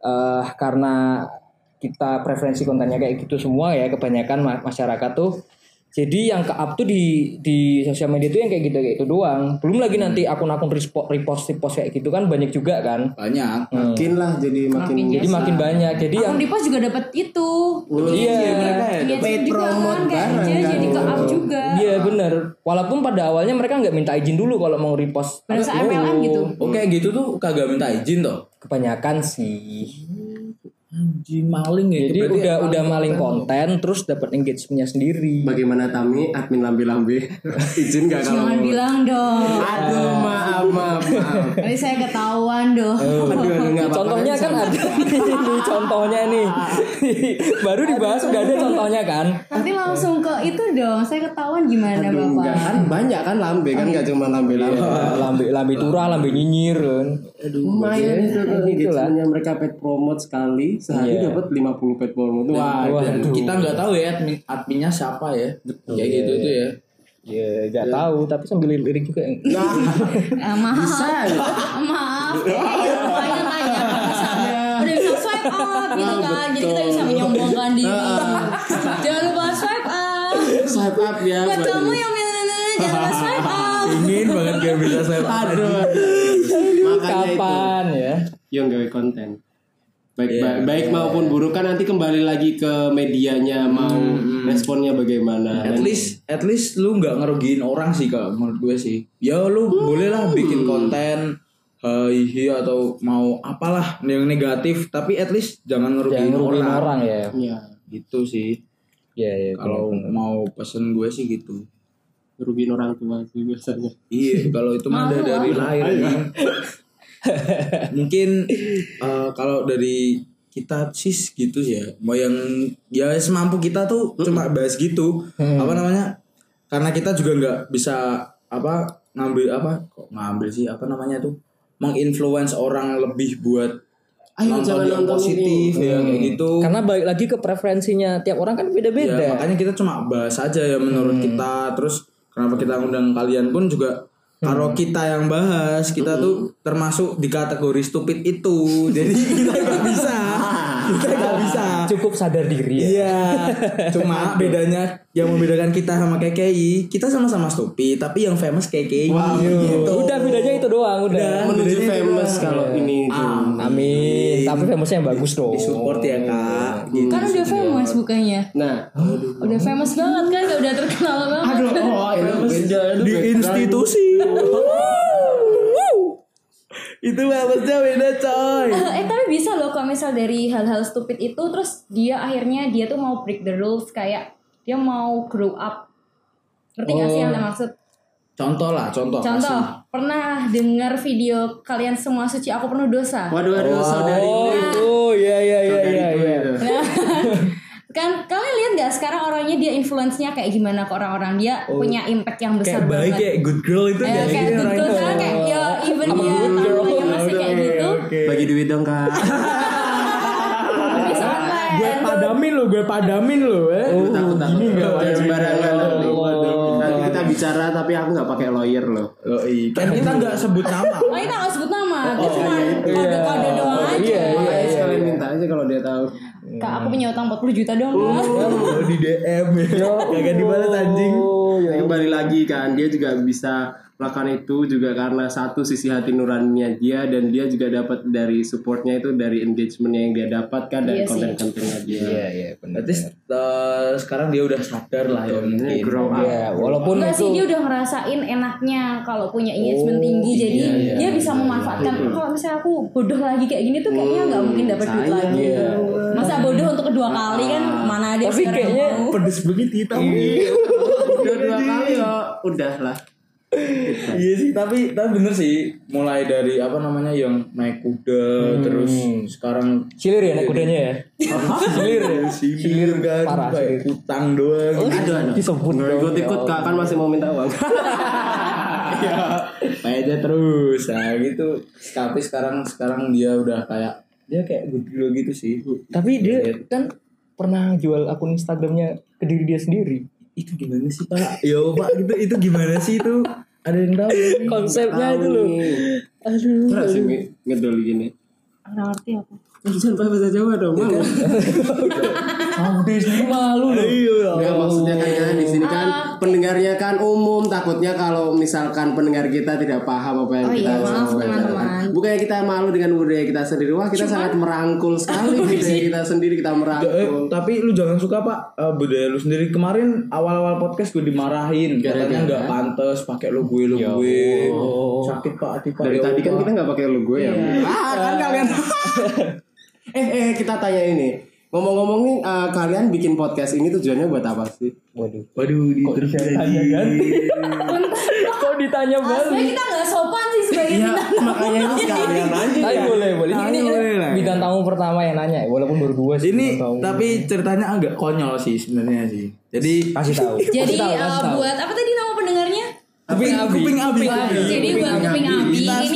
eh karena kita preferensi kontennya kayak gitu semua ya kebanyakan ma- masyarakat tuh jadi yang ke up tuh di di sosial media tuh yang kayak gitu kayak itu doang belum lagi nanti akun-akun repost repost repost kayak gitu kan banyak juga kan Banyak. Makin lah jadi makin Makin jadi makin banyak jadi yang Akun repost juga dapat itu. iya mereka ya. Engagement paid promote kan, bareng jadi, kan. jadi ke up juga. Iya bener Walaupun pada awalnya mereka nggak minta izin dulu kalau mau repost saat MLM gitu. Oh kayak gitu tuh kagak minta izin toh. Kebanyakan sih Anjing maling ya. Jadi Berarti udah ya, udah maling konten Terus dapat engagementnya sendiri Bagaimana Tami admin lambe-lambe izin gak kalau Jangan bilang dong. Aduh. Nanti saya ketahuan dong. Aduh aduh apa-apa. Contohnya kan ada Ini contohnya nih Baru dibahas udah ada contohnya kan Nanti langsung ke itu dong. Saya ketahuan gimana Aduh, enggak bapak? kan banyak kan lambe kan nggak cuma lambe-lambe. Ya, Lambe lambe turah, lambe nyinyir kan Lumayan itu kan Gitu engagementnya mereka paid promote sekali sehari Iya. dapat 50 paid promote. Wah, Aduh. kita nggak tahu ya admin adminnya siapa ya. Kayak gitu tuh ya. Ya gak tahu Tapi sambil lirik juga nah, Eh, maaf. bisa ya? maaf. Tanya tanya. Udah bisa swipe up gitu kan. Jadi kita bisa menyombongkan diri. Jangan lupa swipe up. Swipe up ya. Buat kamu yang jangan lupa swipe up. Ingin banget gak bisa saya. Aduh. Makanya itu. Kapan ya yang gawe konten. Baik, Iya, ba- baik maupun buruk kan nanti kembali lagi ke medianya mau responnya bagaimana. At least at least lu nggak ngerugiin orang sih kalau menurut gue sih. Ya lu boleh lah bikin konten hihi atau mau apalah yang negatif tapi at least jangan ngerugiin Jangan ngerugiin orang. orang ya ya Gitu sih. Ya ya Kalau mau pesen gue sih gitu. rugiin orang tua sih biasanya. Iya, kalau itu mah dari lahir. Mungkin eh, kalau dari kita sih gitu ya. Mau yang ya semampu kita tuh cuma bahas gitu. Apa namanya? Karena kita juga nggak bisa apa ngambil apa kok ngambil sih apa namanya tuh menginfluence orang lebih buat Ayo, nonton jangan yang nonton positif ya kayak gitu. Karena balik lagi ke preferensinya Tiap orang kan Ya, beda-beda makanya kita cuma bahas aja ya menurut kita terus kenapa kita undang kalian pun juga kalau kita yang bahas kita tuh termasuk di kategori stupid itu jadi kita nggak bisa kita nggak bisa. Cukup sadar diri ya. Iya, cuma bedanya yang membedakan kita sama KKI, kita sama-sama stupid, tapi yang famous KKI. gitu. Udah bedanya itu doang, udah. Udah. Menuju famous kalau ini itu. Amin. Tapi famousnya yang bagus dong. Disupport ya kak. Gitu. Kan udah famous bukannya. Nah, Udah famous banget kan, udah terkenal banget. aduh, oh, itu beda itu Di beda. institusi. itu famousnya beda coy. eh tapi bisa loh kalau misal dari hal-hal stupid itu terus dia akhirnya dia tuh mau break the rules kayak dia mau grow up ngerti gak sih yang saya maksud Contoh lah, contoh. contoh kasih. pernah dengar video kalian semua suci aku penuh dosa Waduh, waduh, saudari. Oh, itu ya ya ya ya Saudariku ya. itu. Nah, kan kalian lihat nggak sekarang orangnya dia influence-nya kayak gimana ke orang-orang dia punya impact yang besar Kayak baik banget kayak good girl itu Eh, kayak kayak good orang girl itu. sekarang kayak ya even Apa dia masih kayak gitu Oke. Bagi duit dong, Kak. Gue padamin lo, gue padamin lo, eh. takut takut nggak pakai sembarangan bicara tapi aku nggak pakai lawyer loh Oh, iya. Kan kita nggak sebut nama. Oh kita nggak sebut nama, kita cuma iya. kode-kode doang aja. Iya, iya, iya. sekalian minta aja kalau dia tahu Kak aku punya utang 40 juta dong. Kak. Oh, di DM ya. Kagak dibalas anjing. Oh, ya. kembali lagi kan dia juga bisa melakukan itu juga karena satu sisi hati nuraninya dia dan dia juga dapat dari supportnya itu dari engagementnya yang dia dapatkan dari Iya konten-kontennya dia Iya, iya, benar. Berarti eh, sekarang dia udah sadar lah ya mungkin. grow up Ya, walaupun Enggak itu sih dia udah ngerasain enaknya kalau punya engagement Oh, tinggi jadi iya, iya, dia bisa memanfaatkan kalau misalnya aku bodoh lagi kayak gini tuh kayaknya nggak mungkin dapat duit lagi. iya. Masa bodoh untuk kedua kali kan mana ada Tapi sekarang kayaknya mau. Pedes banget kita. udah dua kali ya udah lah Iya sih, tapi tapi bener sih. Mulai dari apa namanya yang naik kuda, terus sekarang silir ya naik kudanya ya. silir ya, silir kan, Parah, kayak utang doang. aduh aduh Disebut nggak dong, ikut ya ikut kak kan masih mau minta uang Iya, aja terus. Nah gitu. Tapi sekarang sekarang dia udah kayak dia kayak girl gitu sih. Tapi dia Iya. kan pernah jual akun Instagramnya ke diri dia sendiri. Itu gimana sih pak? Yo pak, itu itu gimana sih itu? Ada yang tahu? ya? Konsepnya itu loh. Aduh. Terus sih nge- ngedol gini Nggak ngerti aku. Jangan pakai bahasa Jawa dong, malu. Kamu deh sendiri malu loh. Iya. Nggak, maksudnya kan kan di sini kan pendengarnya kan umum takutnya kalau misalkan pendengar kita tidak paham apa yang Oh kita iya, maaf, teman-teman. Bukannya kita malu dengan budaya kita sendiri, wah kita sangat merangkul sekali budaya kita sendiri kita Eh, merangkul. tapi lu jangan suka pak eh, budaya lu sendiri kemarin awal-awal podcast gue dimarahin Gara-gara? katanya nggak pantas pakai lo gue lo Ya gue sakit pak hati pak Dari Ya tadi kan kita nggak pakai logo ya. Ah kan kalian. eh eh kita tanya ini. Ngomong-ngomong nih eh, kalian bikin podcast ini tujuannya buat apa sih? Waduh. waduh di terus Tanya kan? Kok ditanya balik? kita nggak sopan sih sebagai Iya, bintang makanya itu sekalian aja. Tapi ya. boleh, boleh. Ini, ini, ini boleh lah. bintang tamu pertama yang nanya, walaupun baru dua sih. ini tapi ceritanya agak konyol sih sebenarnya sih jadi kasih tahu. Jadi Kasih tahu, eh, kasih tahu. buat apa tadi nama pendengarnya? kuping Abi. kuping abi Jadi buat kuping abi ini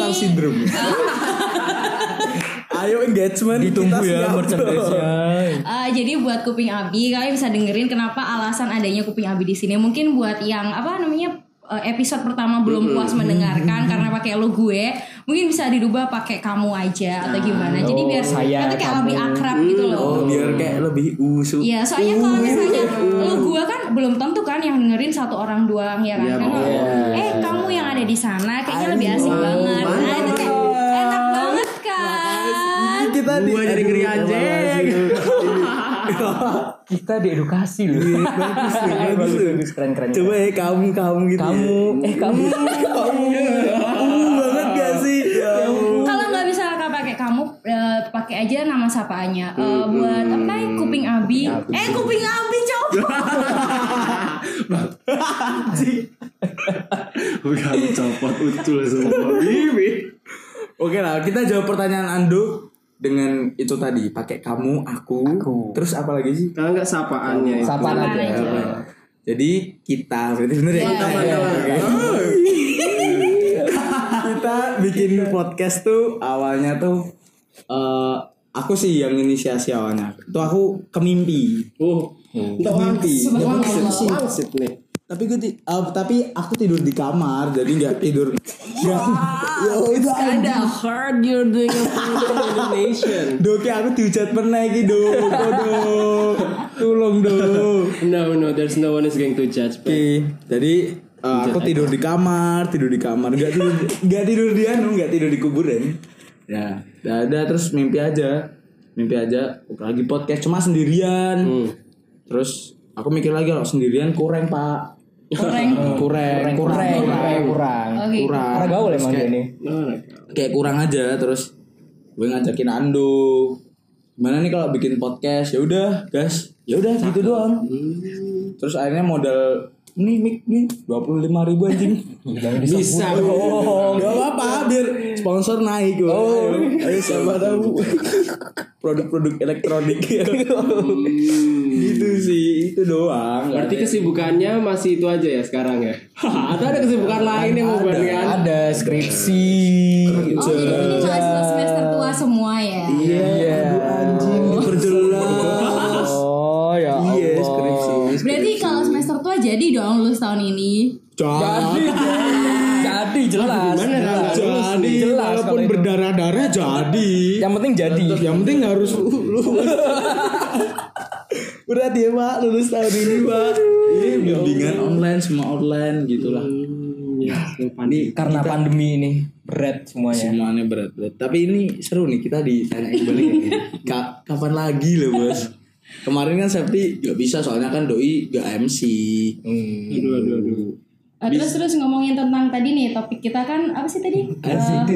ayo engagement Ditunggu kita ya merchandise-nya. Eh, jadi buat kuping abi kalian bisa dengerin kenapa alasan adanya kuping abi di sini. Mungkin buat yang apa namanya eh, episode pertama belum puas mendengarkan karena pakai lo gue, mungkin bisa dirubah pakai kamu aja atau gimana. Jadi Oh, biar saya, kayak kamu. lebih akrab gitu loh. oh biar kayak lebih usu Iya, soalnya kalau misalnya lu gua kan belum tentu kan yang dengerin satu orang doang ya kan. Iya, Kan iya. eh kamu yang ada di sana kayaknya lebih asik banget. Nah, itu kayak kan. kita di Gua jadi ngeri anjing. Kita diedukasi loh. bagus bagus bagus, keren, keren. coba ya kamu kamu gitu Kamu, eh kamu. kamu uh, banget gak sih ya. Kalau nggak bisa kakak pakai kamu eh, pakai aja nama sapaannya. Eh, buat apa ya? Kuping Abi. Eh kuping Abi coba. Bukan copot ucul semua. Oke lah, kita jawab pertanyaan Ando dengan itu tadi pakai kamu, aku, Aku. terus apa lagi sih? Kalau nggak sapaannya itu. Sapaan aja. aja. Jadi kita berarti bener ya Iya, kita iya, kita bikin podcast tuh awalnya tuh eh aku sih yang inisiasi awalnya. Itu aku kemimpi. Oh, Mimpi. Ya, Wangsit wangsit. wangsit nih. Tapi gue ti- ah, tapi aku tidur di kamar jadi nggak tidur. Nggak ya udah. Kinda hard you're doing a full Indonesian. do kayak aku dihujat pernah iki do tolong do No, no, there's no one is going to judge. oke jadi eh, aku tidur di kamar tidur di kamar. Nggak tidur nggak tidur di anu nggak tidur di kuburan. Ya. Udah ada terus mimpi aja. Mimpi aja lagi podcast cuma sendirian. Hmm. terus aku mikir lagi kalau sendirian kurang pak Kurang. kurang kurang. kurang kurang. kurang Oke. kurang. Karena gaul emang kayak- ini. no. kayak kurang aja terus gue ngajakin Ando gimana nih kalau bikin podcast? Ya udah gas. Ya udah gitu doang. Terus akhirnya modal ini mic nih dua puluh lima ribu anjing. Bisa oh gak apa apa biar sponsor naik gue oh. ayo siapa tahu produk-produk elektronik gitu sih itu doang Berarti kesibukannya masih itu aja ya sekarang ya? Atau ada kesibukan lain yang mau bandingkan? ada skripsi Oh jadi ini mahasiswa semester tua semua ya. iya aduh anjing diperjelas oh ya iya Allah. skripsi Berarti kalau semester tua jadi dong lulus tahun ini. jadi berdarah-darah jadi. Yang penting jadi. Yang penting harus lulus. Berat ya pak lulus tahun ini pak. Ini bimbingan online semua online gitulah. Ya, Ini karena pandemi ini berat semuanya. Semuanya berat berat. Tapi ini seru nih kita ditanyain balik nih. Ka- kapan lagi loh bos? Kemarin kan Septi gak bisa soalnya kan doi gak MC Hmm. Aduh, aduh, aduh. Eh, terus terus ngomongin tentang tadi nih topik kita kan apa sih tadi? Apa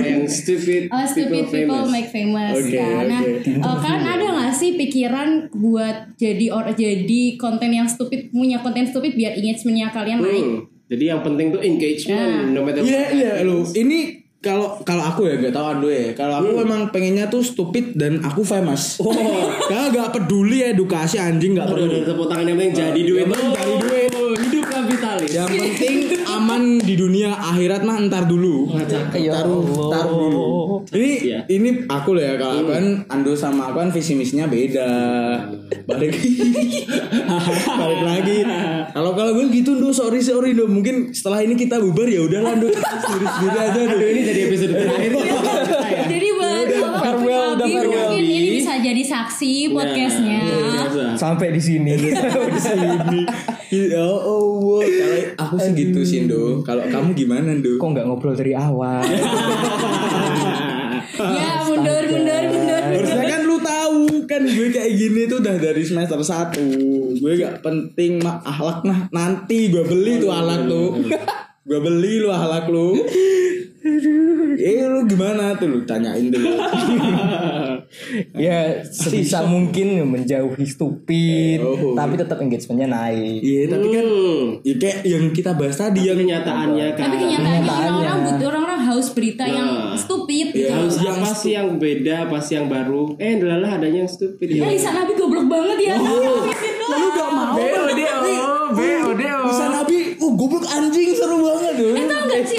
yang stupid, Oh, stupid people, famous. make famous Oke, kan. Nah, oke. eh, kan ada nggak sih pikiran buat jadi or jadi konten yang stupid punya konten stupid biar engagementnya kalian naik? Hmm. Jadi yang penting tuh engagement, no matter Iya iya lo ini kalau kalau aku ya gak tahu Ando ya kalau aku emang pengennya tuh stupid dan aku famous oh karena gak peduli edukasi anjing gak perlu udah tepuk tangan yang penting jadi duit. penting jadi duit. Yang penting aman di dunia akhirat mah entar dulu. Ya taruh taruh dulu. Ini Iya. ini aku loh ya kalau kan Ando sama aku kan visi misinya beda. Balik balik lagi. Kalau kalau gue gitu Ando sorry sorry Ando mungkin setelah ini kita bubar ya udahlah Ando sendiri sendiri aja Aduh, ini jadi episode terakhir. saksi podcastnya. Biasa. sampai di sini. Di sini. Ya Allah. Kalau aku sih gitu sih Ando kalau kamu gimana Ando kok nggak ngobrol dari awal? Ya mundur mundur mundur. Harusnya kan lu tahu kan gue kayak gini tuh udah dari semester 1 Gue gak penting mah ahlak nah nanti gue beli tuh ahlak tuh Gue beli lu ahlak lu Eh lu gimana tuh lu tanyain dulu ya sebisa mungkin menjauhi stupid Oh. tapi tetap engagementnya naik Iya tapi kan Hmm. ya kayak yang kita bahas tadi yang kenyataannya kan. Tapi kenyataannya orang-orang butuh orang-orang haus berita yang Nah. stupid. Iya. Harus Yang apa sih yang beda, apa sih yang baru? Eh, delalah adanya yang stupid. Ya Lisa Nabi goblok banget ya. Lu gak mau BODO, BODO. Bisa Nabi Oh goblok anjing seru banget Eh tau gak sih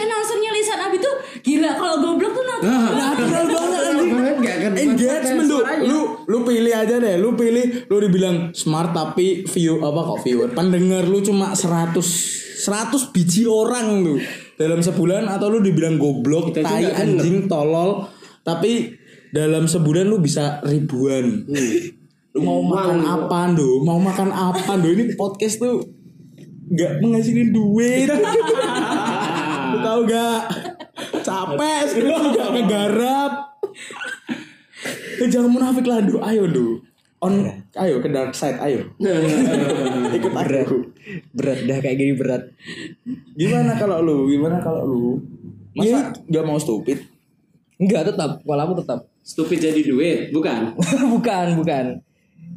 Nabi tuh gila kalau goblok tuh natural banget. Natural banget anjing. gak kan? engagement lu lu lu pilih aja deh lu pilih lu dibilang smart tapi view apa kok viewer? Pendengar lu cuma 100 100 biji orang lu. Dalam sebulan atau lu dibilang goblok Kita tai anjing tolol tapi dalam sebulan lu bisa ribuan. Lu mau makan apa do mau makan apa do ini podcast tuh nggak menghasilin duit. Lu tahu gak capek sekarang gak ngegarap. Eh, jangan munafik lah do ayo do on ayo ke dark side ayo. Ikut aku. Berat. Dah kayak gini berat. Gimana kalau lu? Gimana kalau lu? Masa? Nggak mau stupid. Enggak tetap. Kalau aku tetap. Stupid jadi duit, bukan? bukan bukan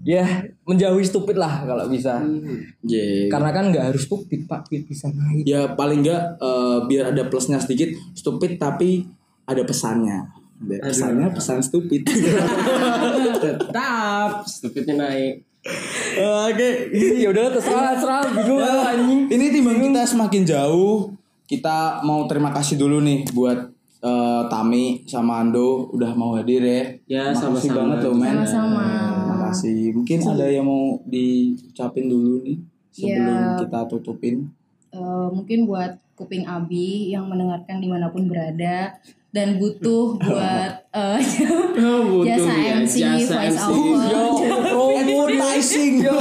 ya menjauhi stupid lah kalau bisa. Yeah. karena kan nggak harus stupid pak. Biar bisa naik. Ya paling nggak eh, biar ada plusnya sedikit stupid tapi ada pesannya. Ada pesannya pesan stupid. Tetap. Stupidnya naik. oke. Ya udah terserah terserah. Bingung. Anjing. Ini timbang kita semakin jauh. Kita mau terima kasih dulu nih buat eh, Tami sama Ando udah mau hadir ya. Ya, Makasih sama-sama. banget loh men. Sama-sama. Kasih. Mungkin ada yang mau diucapin dulu nih. sebelum Ya. kita tutupin Eh, mungkin buat kuping Abi yang mendengarkan di mana pun berada dan butuh buat butuh jasa ya, MC, jasa voice MC. over. advertising Ya,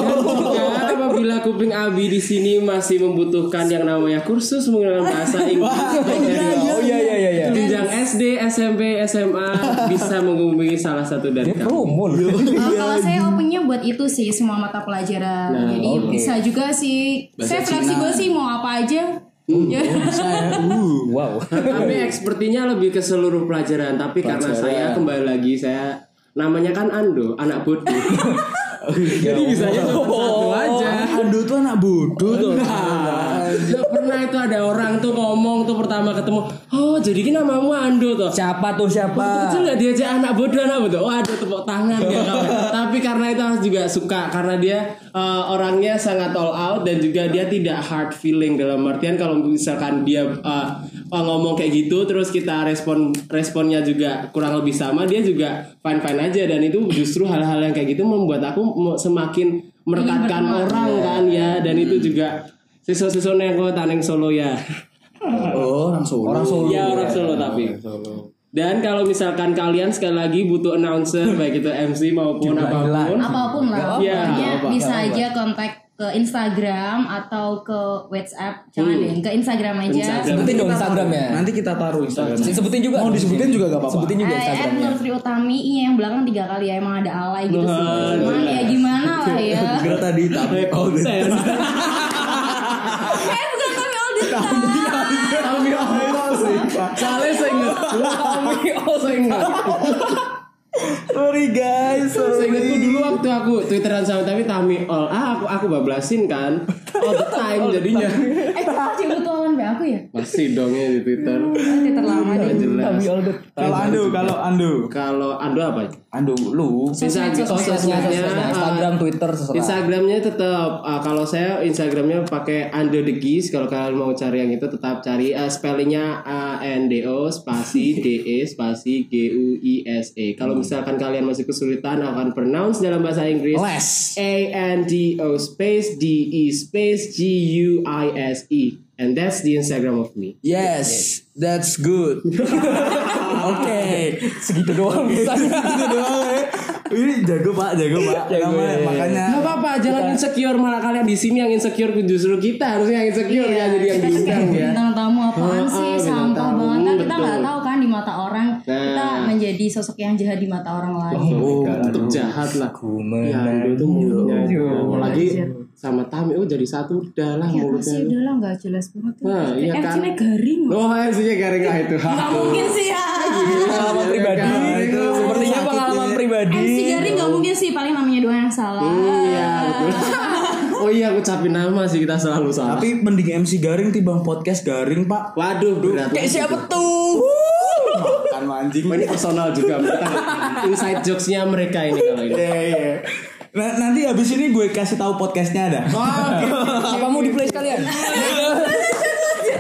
apabila kuping Abi di sini masih membutuhkan yang namanya kursus menggunakan bahasa Inggris, Oh iya iya iya iya. jenjang SD, SMP, SMA bisa menghubungi salah satu dari Dia kami. kalau saya opennya buat itu sih semua mata pelajaran. Nah, Jadi oke. bisa juga sih. Bahasa saya fleksibel sih mau apa aja. Ya. saya uh Wow. Tapi ekspertinya lebih ke seluruh pelajaran. Tapi karena Pelajaran. saya kembali lagi saya namanya kan Ando, anak bodoh. Jadi bisanya cuma satu aja. Ando tuh anak bodoh tuh Nggak pernah itu ada orang tuh ngomong tuh pertama ketemu, oh jadi ini namamu Ando tuh. Siapa tuh siapa? Betul nggak diajak anak bodoh anak bodoh? Waduh tepuk tangan ya. Tapi karena itu harus juga suka karena dia eh, orangnya sangat all out dan juga dia tidak hard feeling dalam artian kalau misalkan dia eh, ngomong kayak gitu terus kita respon responnya juga kurang lebih sama dia juga fine fine aja dan itu justru hal-hal yang kayak gitu membuat aku semakin merekatkan orang kan ya dan itu juga siswa-siswa yang gue taneng Solo ya. oh orang Solo Orang Solo. Iya orang Solo tapi. Dan kalau misalkan kalian sekali lagi butuh announcer baik itu MC maupun apa pun, Apa pun lah. Iya, Pokoknya apa-apa. bisa aja kontak ke Instagram atau ke WhatsApp. Jangan deh, ke Instagram aja. Instagram. Sebutin dong Instagramnya. nanti kita taruh Instagram Sebutin juga. mau disebutin juga gak apa-apa Sebutin juga Eh, Ed Instagramnya. Nurfri Utami iya yang belakang tiga kali ya emang ada alay gitu sih. Cuman ya gimana lah ya. kira tadi tapi oh konten. Eh bukan Tommy all the time. Kami Soalnya saya ingat. Oh saya ingat. Sorry guys Saya ingat tuh dulu waktu aku twitteran sama tapi Tami all ah aku aku bablasin kan all the time jadinya. Eh masih mutualan be aku ya? Masih dongnya di Twitter. Twitter lama jelas. Kami all the kalau Ando kalau Ando Kalau Ando apa? Ando lu. Instagram, Sosmed, sosmednya, sosmed, Instagram, Twitter, terserah. Instagramnya tetap ah, kalau saya Instagramnya pakai Ando the Geese kalau kalian mau cari yang itu tetap cari ah, spellingnya A N D O spasi D E spasi G U I S E. Kalau misalkan kalian masih kesulitan akan pronounce dalam bahasa Inggris Les. A N D O space D E space G U I S E. And that's the Instagram of me. Yes that's good oke Segitu doang bisa. itu doang ya ini jago pak jago pak Jago, namanya ya. makanya Gak apa-apa, jangan insecure malah kalian di sini yang insecure justru kita harusnya yang insecure ya jadi yang diundang ya. Bintang tamu apaan Oh, sih? oh, bintang Sampah banget. Kan kita nggak tahu kan di mata orang kita Nah. menjadi sosok yang jahat di mata orang lain. Oh, tetap jahat lah. Ya, tuh mulutnya. Yo. Apalagi sama Tami, oh jadi satu udah lah Ya mulutnya. sih udahlah nggak jelas banget. Nah, iya kan. MC-nya garing. Oh, MC-nya garing lah itu. Nggak mungkin sih ya. Pengalaman pribadi. Itu Sepertinya pengalaman pribadi. MC garing nggak mungkin sih paling namanya doang yang salah. Iya, betul. Oh iya, aku capin nama sih kita selalu salah. tapi mending MC garing timbang podcast garing pak Waduh, berat. Kayak siapa tuh? kan mancing Oh, ini personal juga. Inside jokes-nya mereka ini kalau ini. Iya, iya. Nah, nanti habis ini gue kasih tahu podcastnya ada. Apa mau di play sekalian?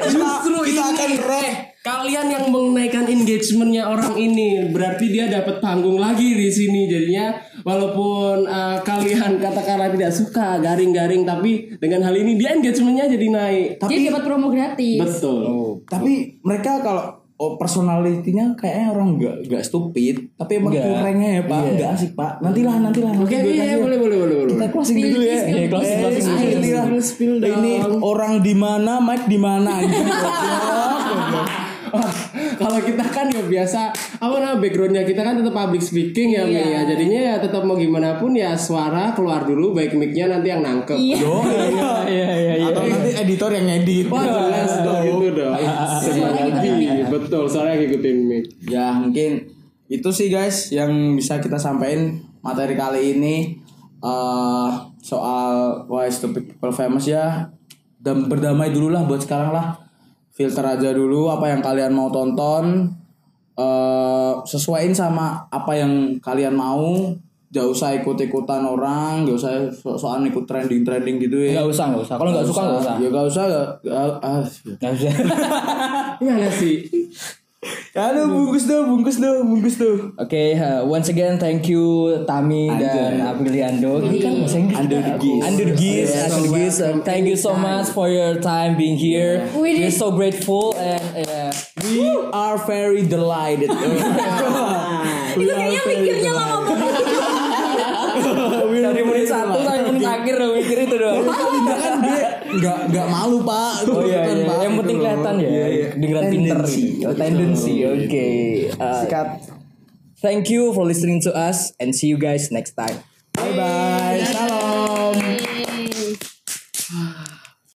Justru kita akan reh. Kalian yang menaikkan engagementnya orang ini berarti dia dapat panggung lagi di sini jadinya walaupun uh, kalian katakanlah tidak suka garing-garing tapi dengan hal ini dia engagementnya jadi naik Jadi dapat promo gratis. betul Tapi mereka kalau oh, personalitinya kayaknya orang nggak nggak stupid, tapi emang kurangnya ya pak, Iya. nggak asik pak. Nantilah nantilah. oke gue iya boleh boleh boleh boleh Kita closing Spill, dulu ya. spill, Iya, closing, Eh, closing, spill, orang di mana, Mike di mana. kalau kita kan ya biasa apa namanya backgroundnya kita kan tetap public speaking ya Mei ya. Jadinya ya tetap mau gimana pun ya suara keluar dulu baik mic-nya nanti yang nangkep. Iya. Yo, Iya iya iya. Atau nanti editor yang ngedit. Wah jelas dong. gitu dong. Suara ngikutin mic. Betul suara ngikutin mic Ya mungkin itu sih guys yang bisa kita sampaikan materi kali ini eh soal why stupid people famous ya. Dan berdamai dulu lah buat sekarang lah filter aja dulu apa yang kalian mau tonton eh sesuaiin sama apa yang kalian mau. Gak usah ikut ikutan orang gak usah so soal ikut trending trending gitu ya. Enggak usah, enggak usah. Kalau enggak suka enggak usah. ya gak usah. Gak, ah, Enggak usah. Gimana sih Aduh bungkus tuh, bungkus tuh, bungkus tuh. Oke, uh, once again thank you Tami dan Apriliando. Ini kan bahasa Inggris. Under the geese. Under the geese, Yes. under the geese. Uh, thank you so much for your time being here. We We're so grateful and uh, We are very delighted. Itu kayaknya mikirnya lama banget. dari menit satu sampai menit akhir udah mikir itu doang. Enggak kan dia enggak enggak malu, Pak. Oh iya, Kan, iya. Pak, yang gitu penting loh. kelihatan ya. Iya, iya. Dengan pinter. Tendency. Oh, tendency. Gitu. Oke. Uh, Sikat. Thank you for listening to us and see you guys next time. Bye bye.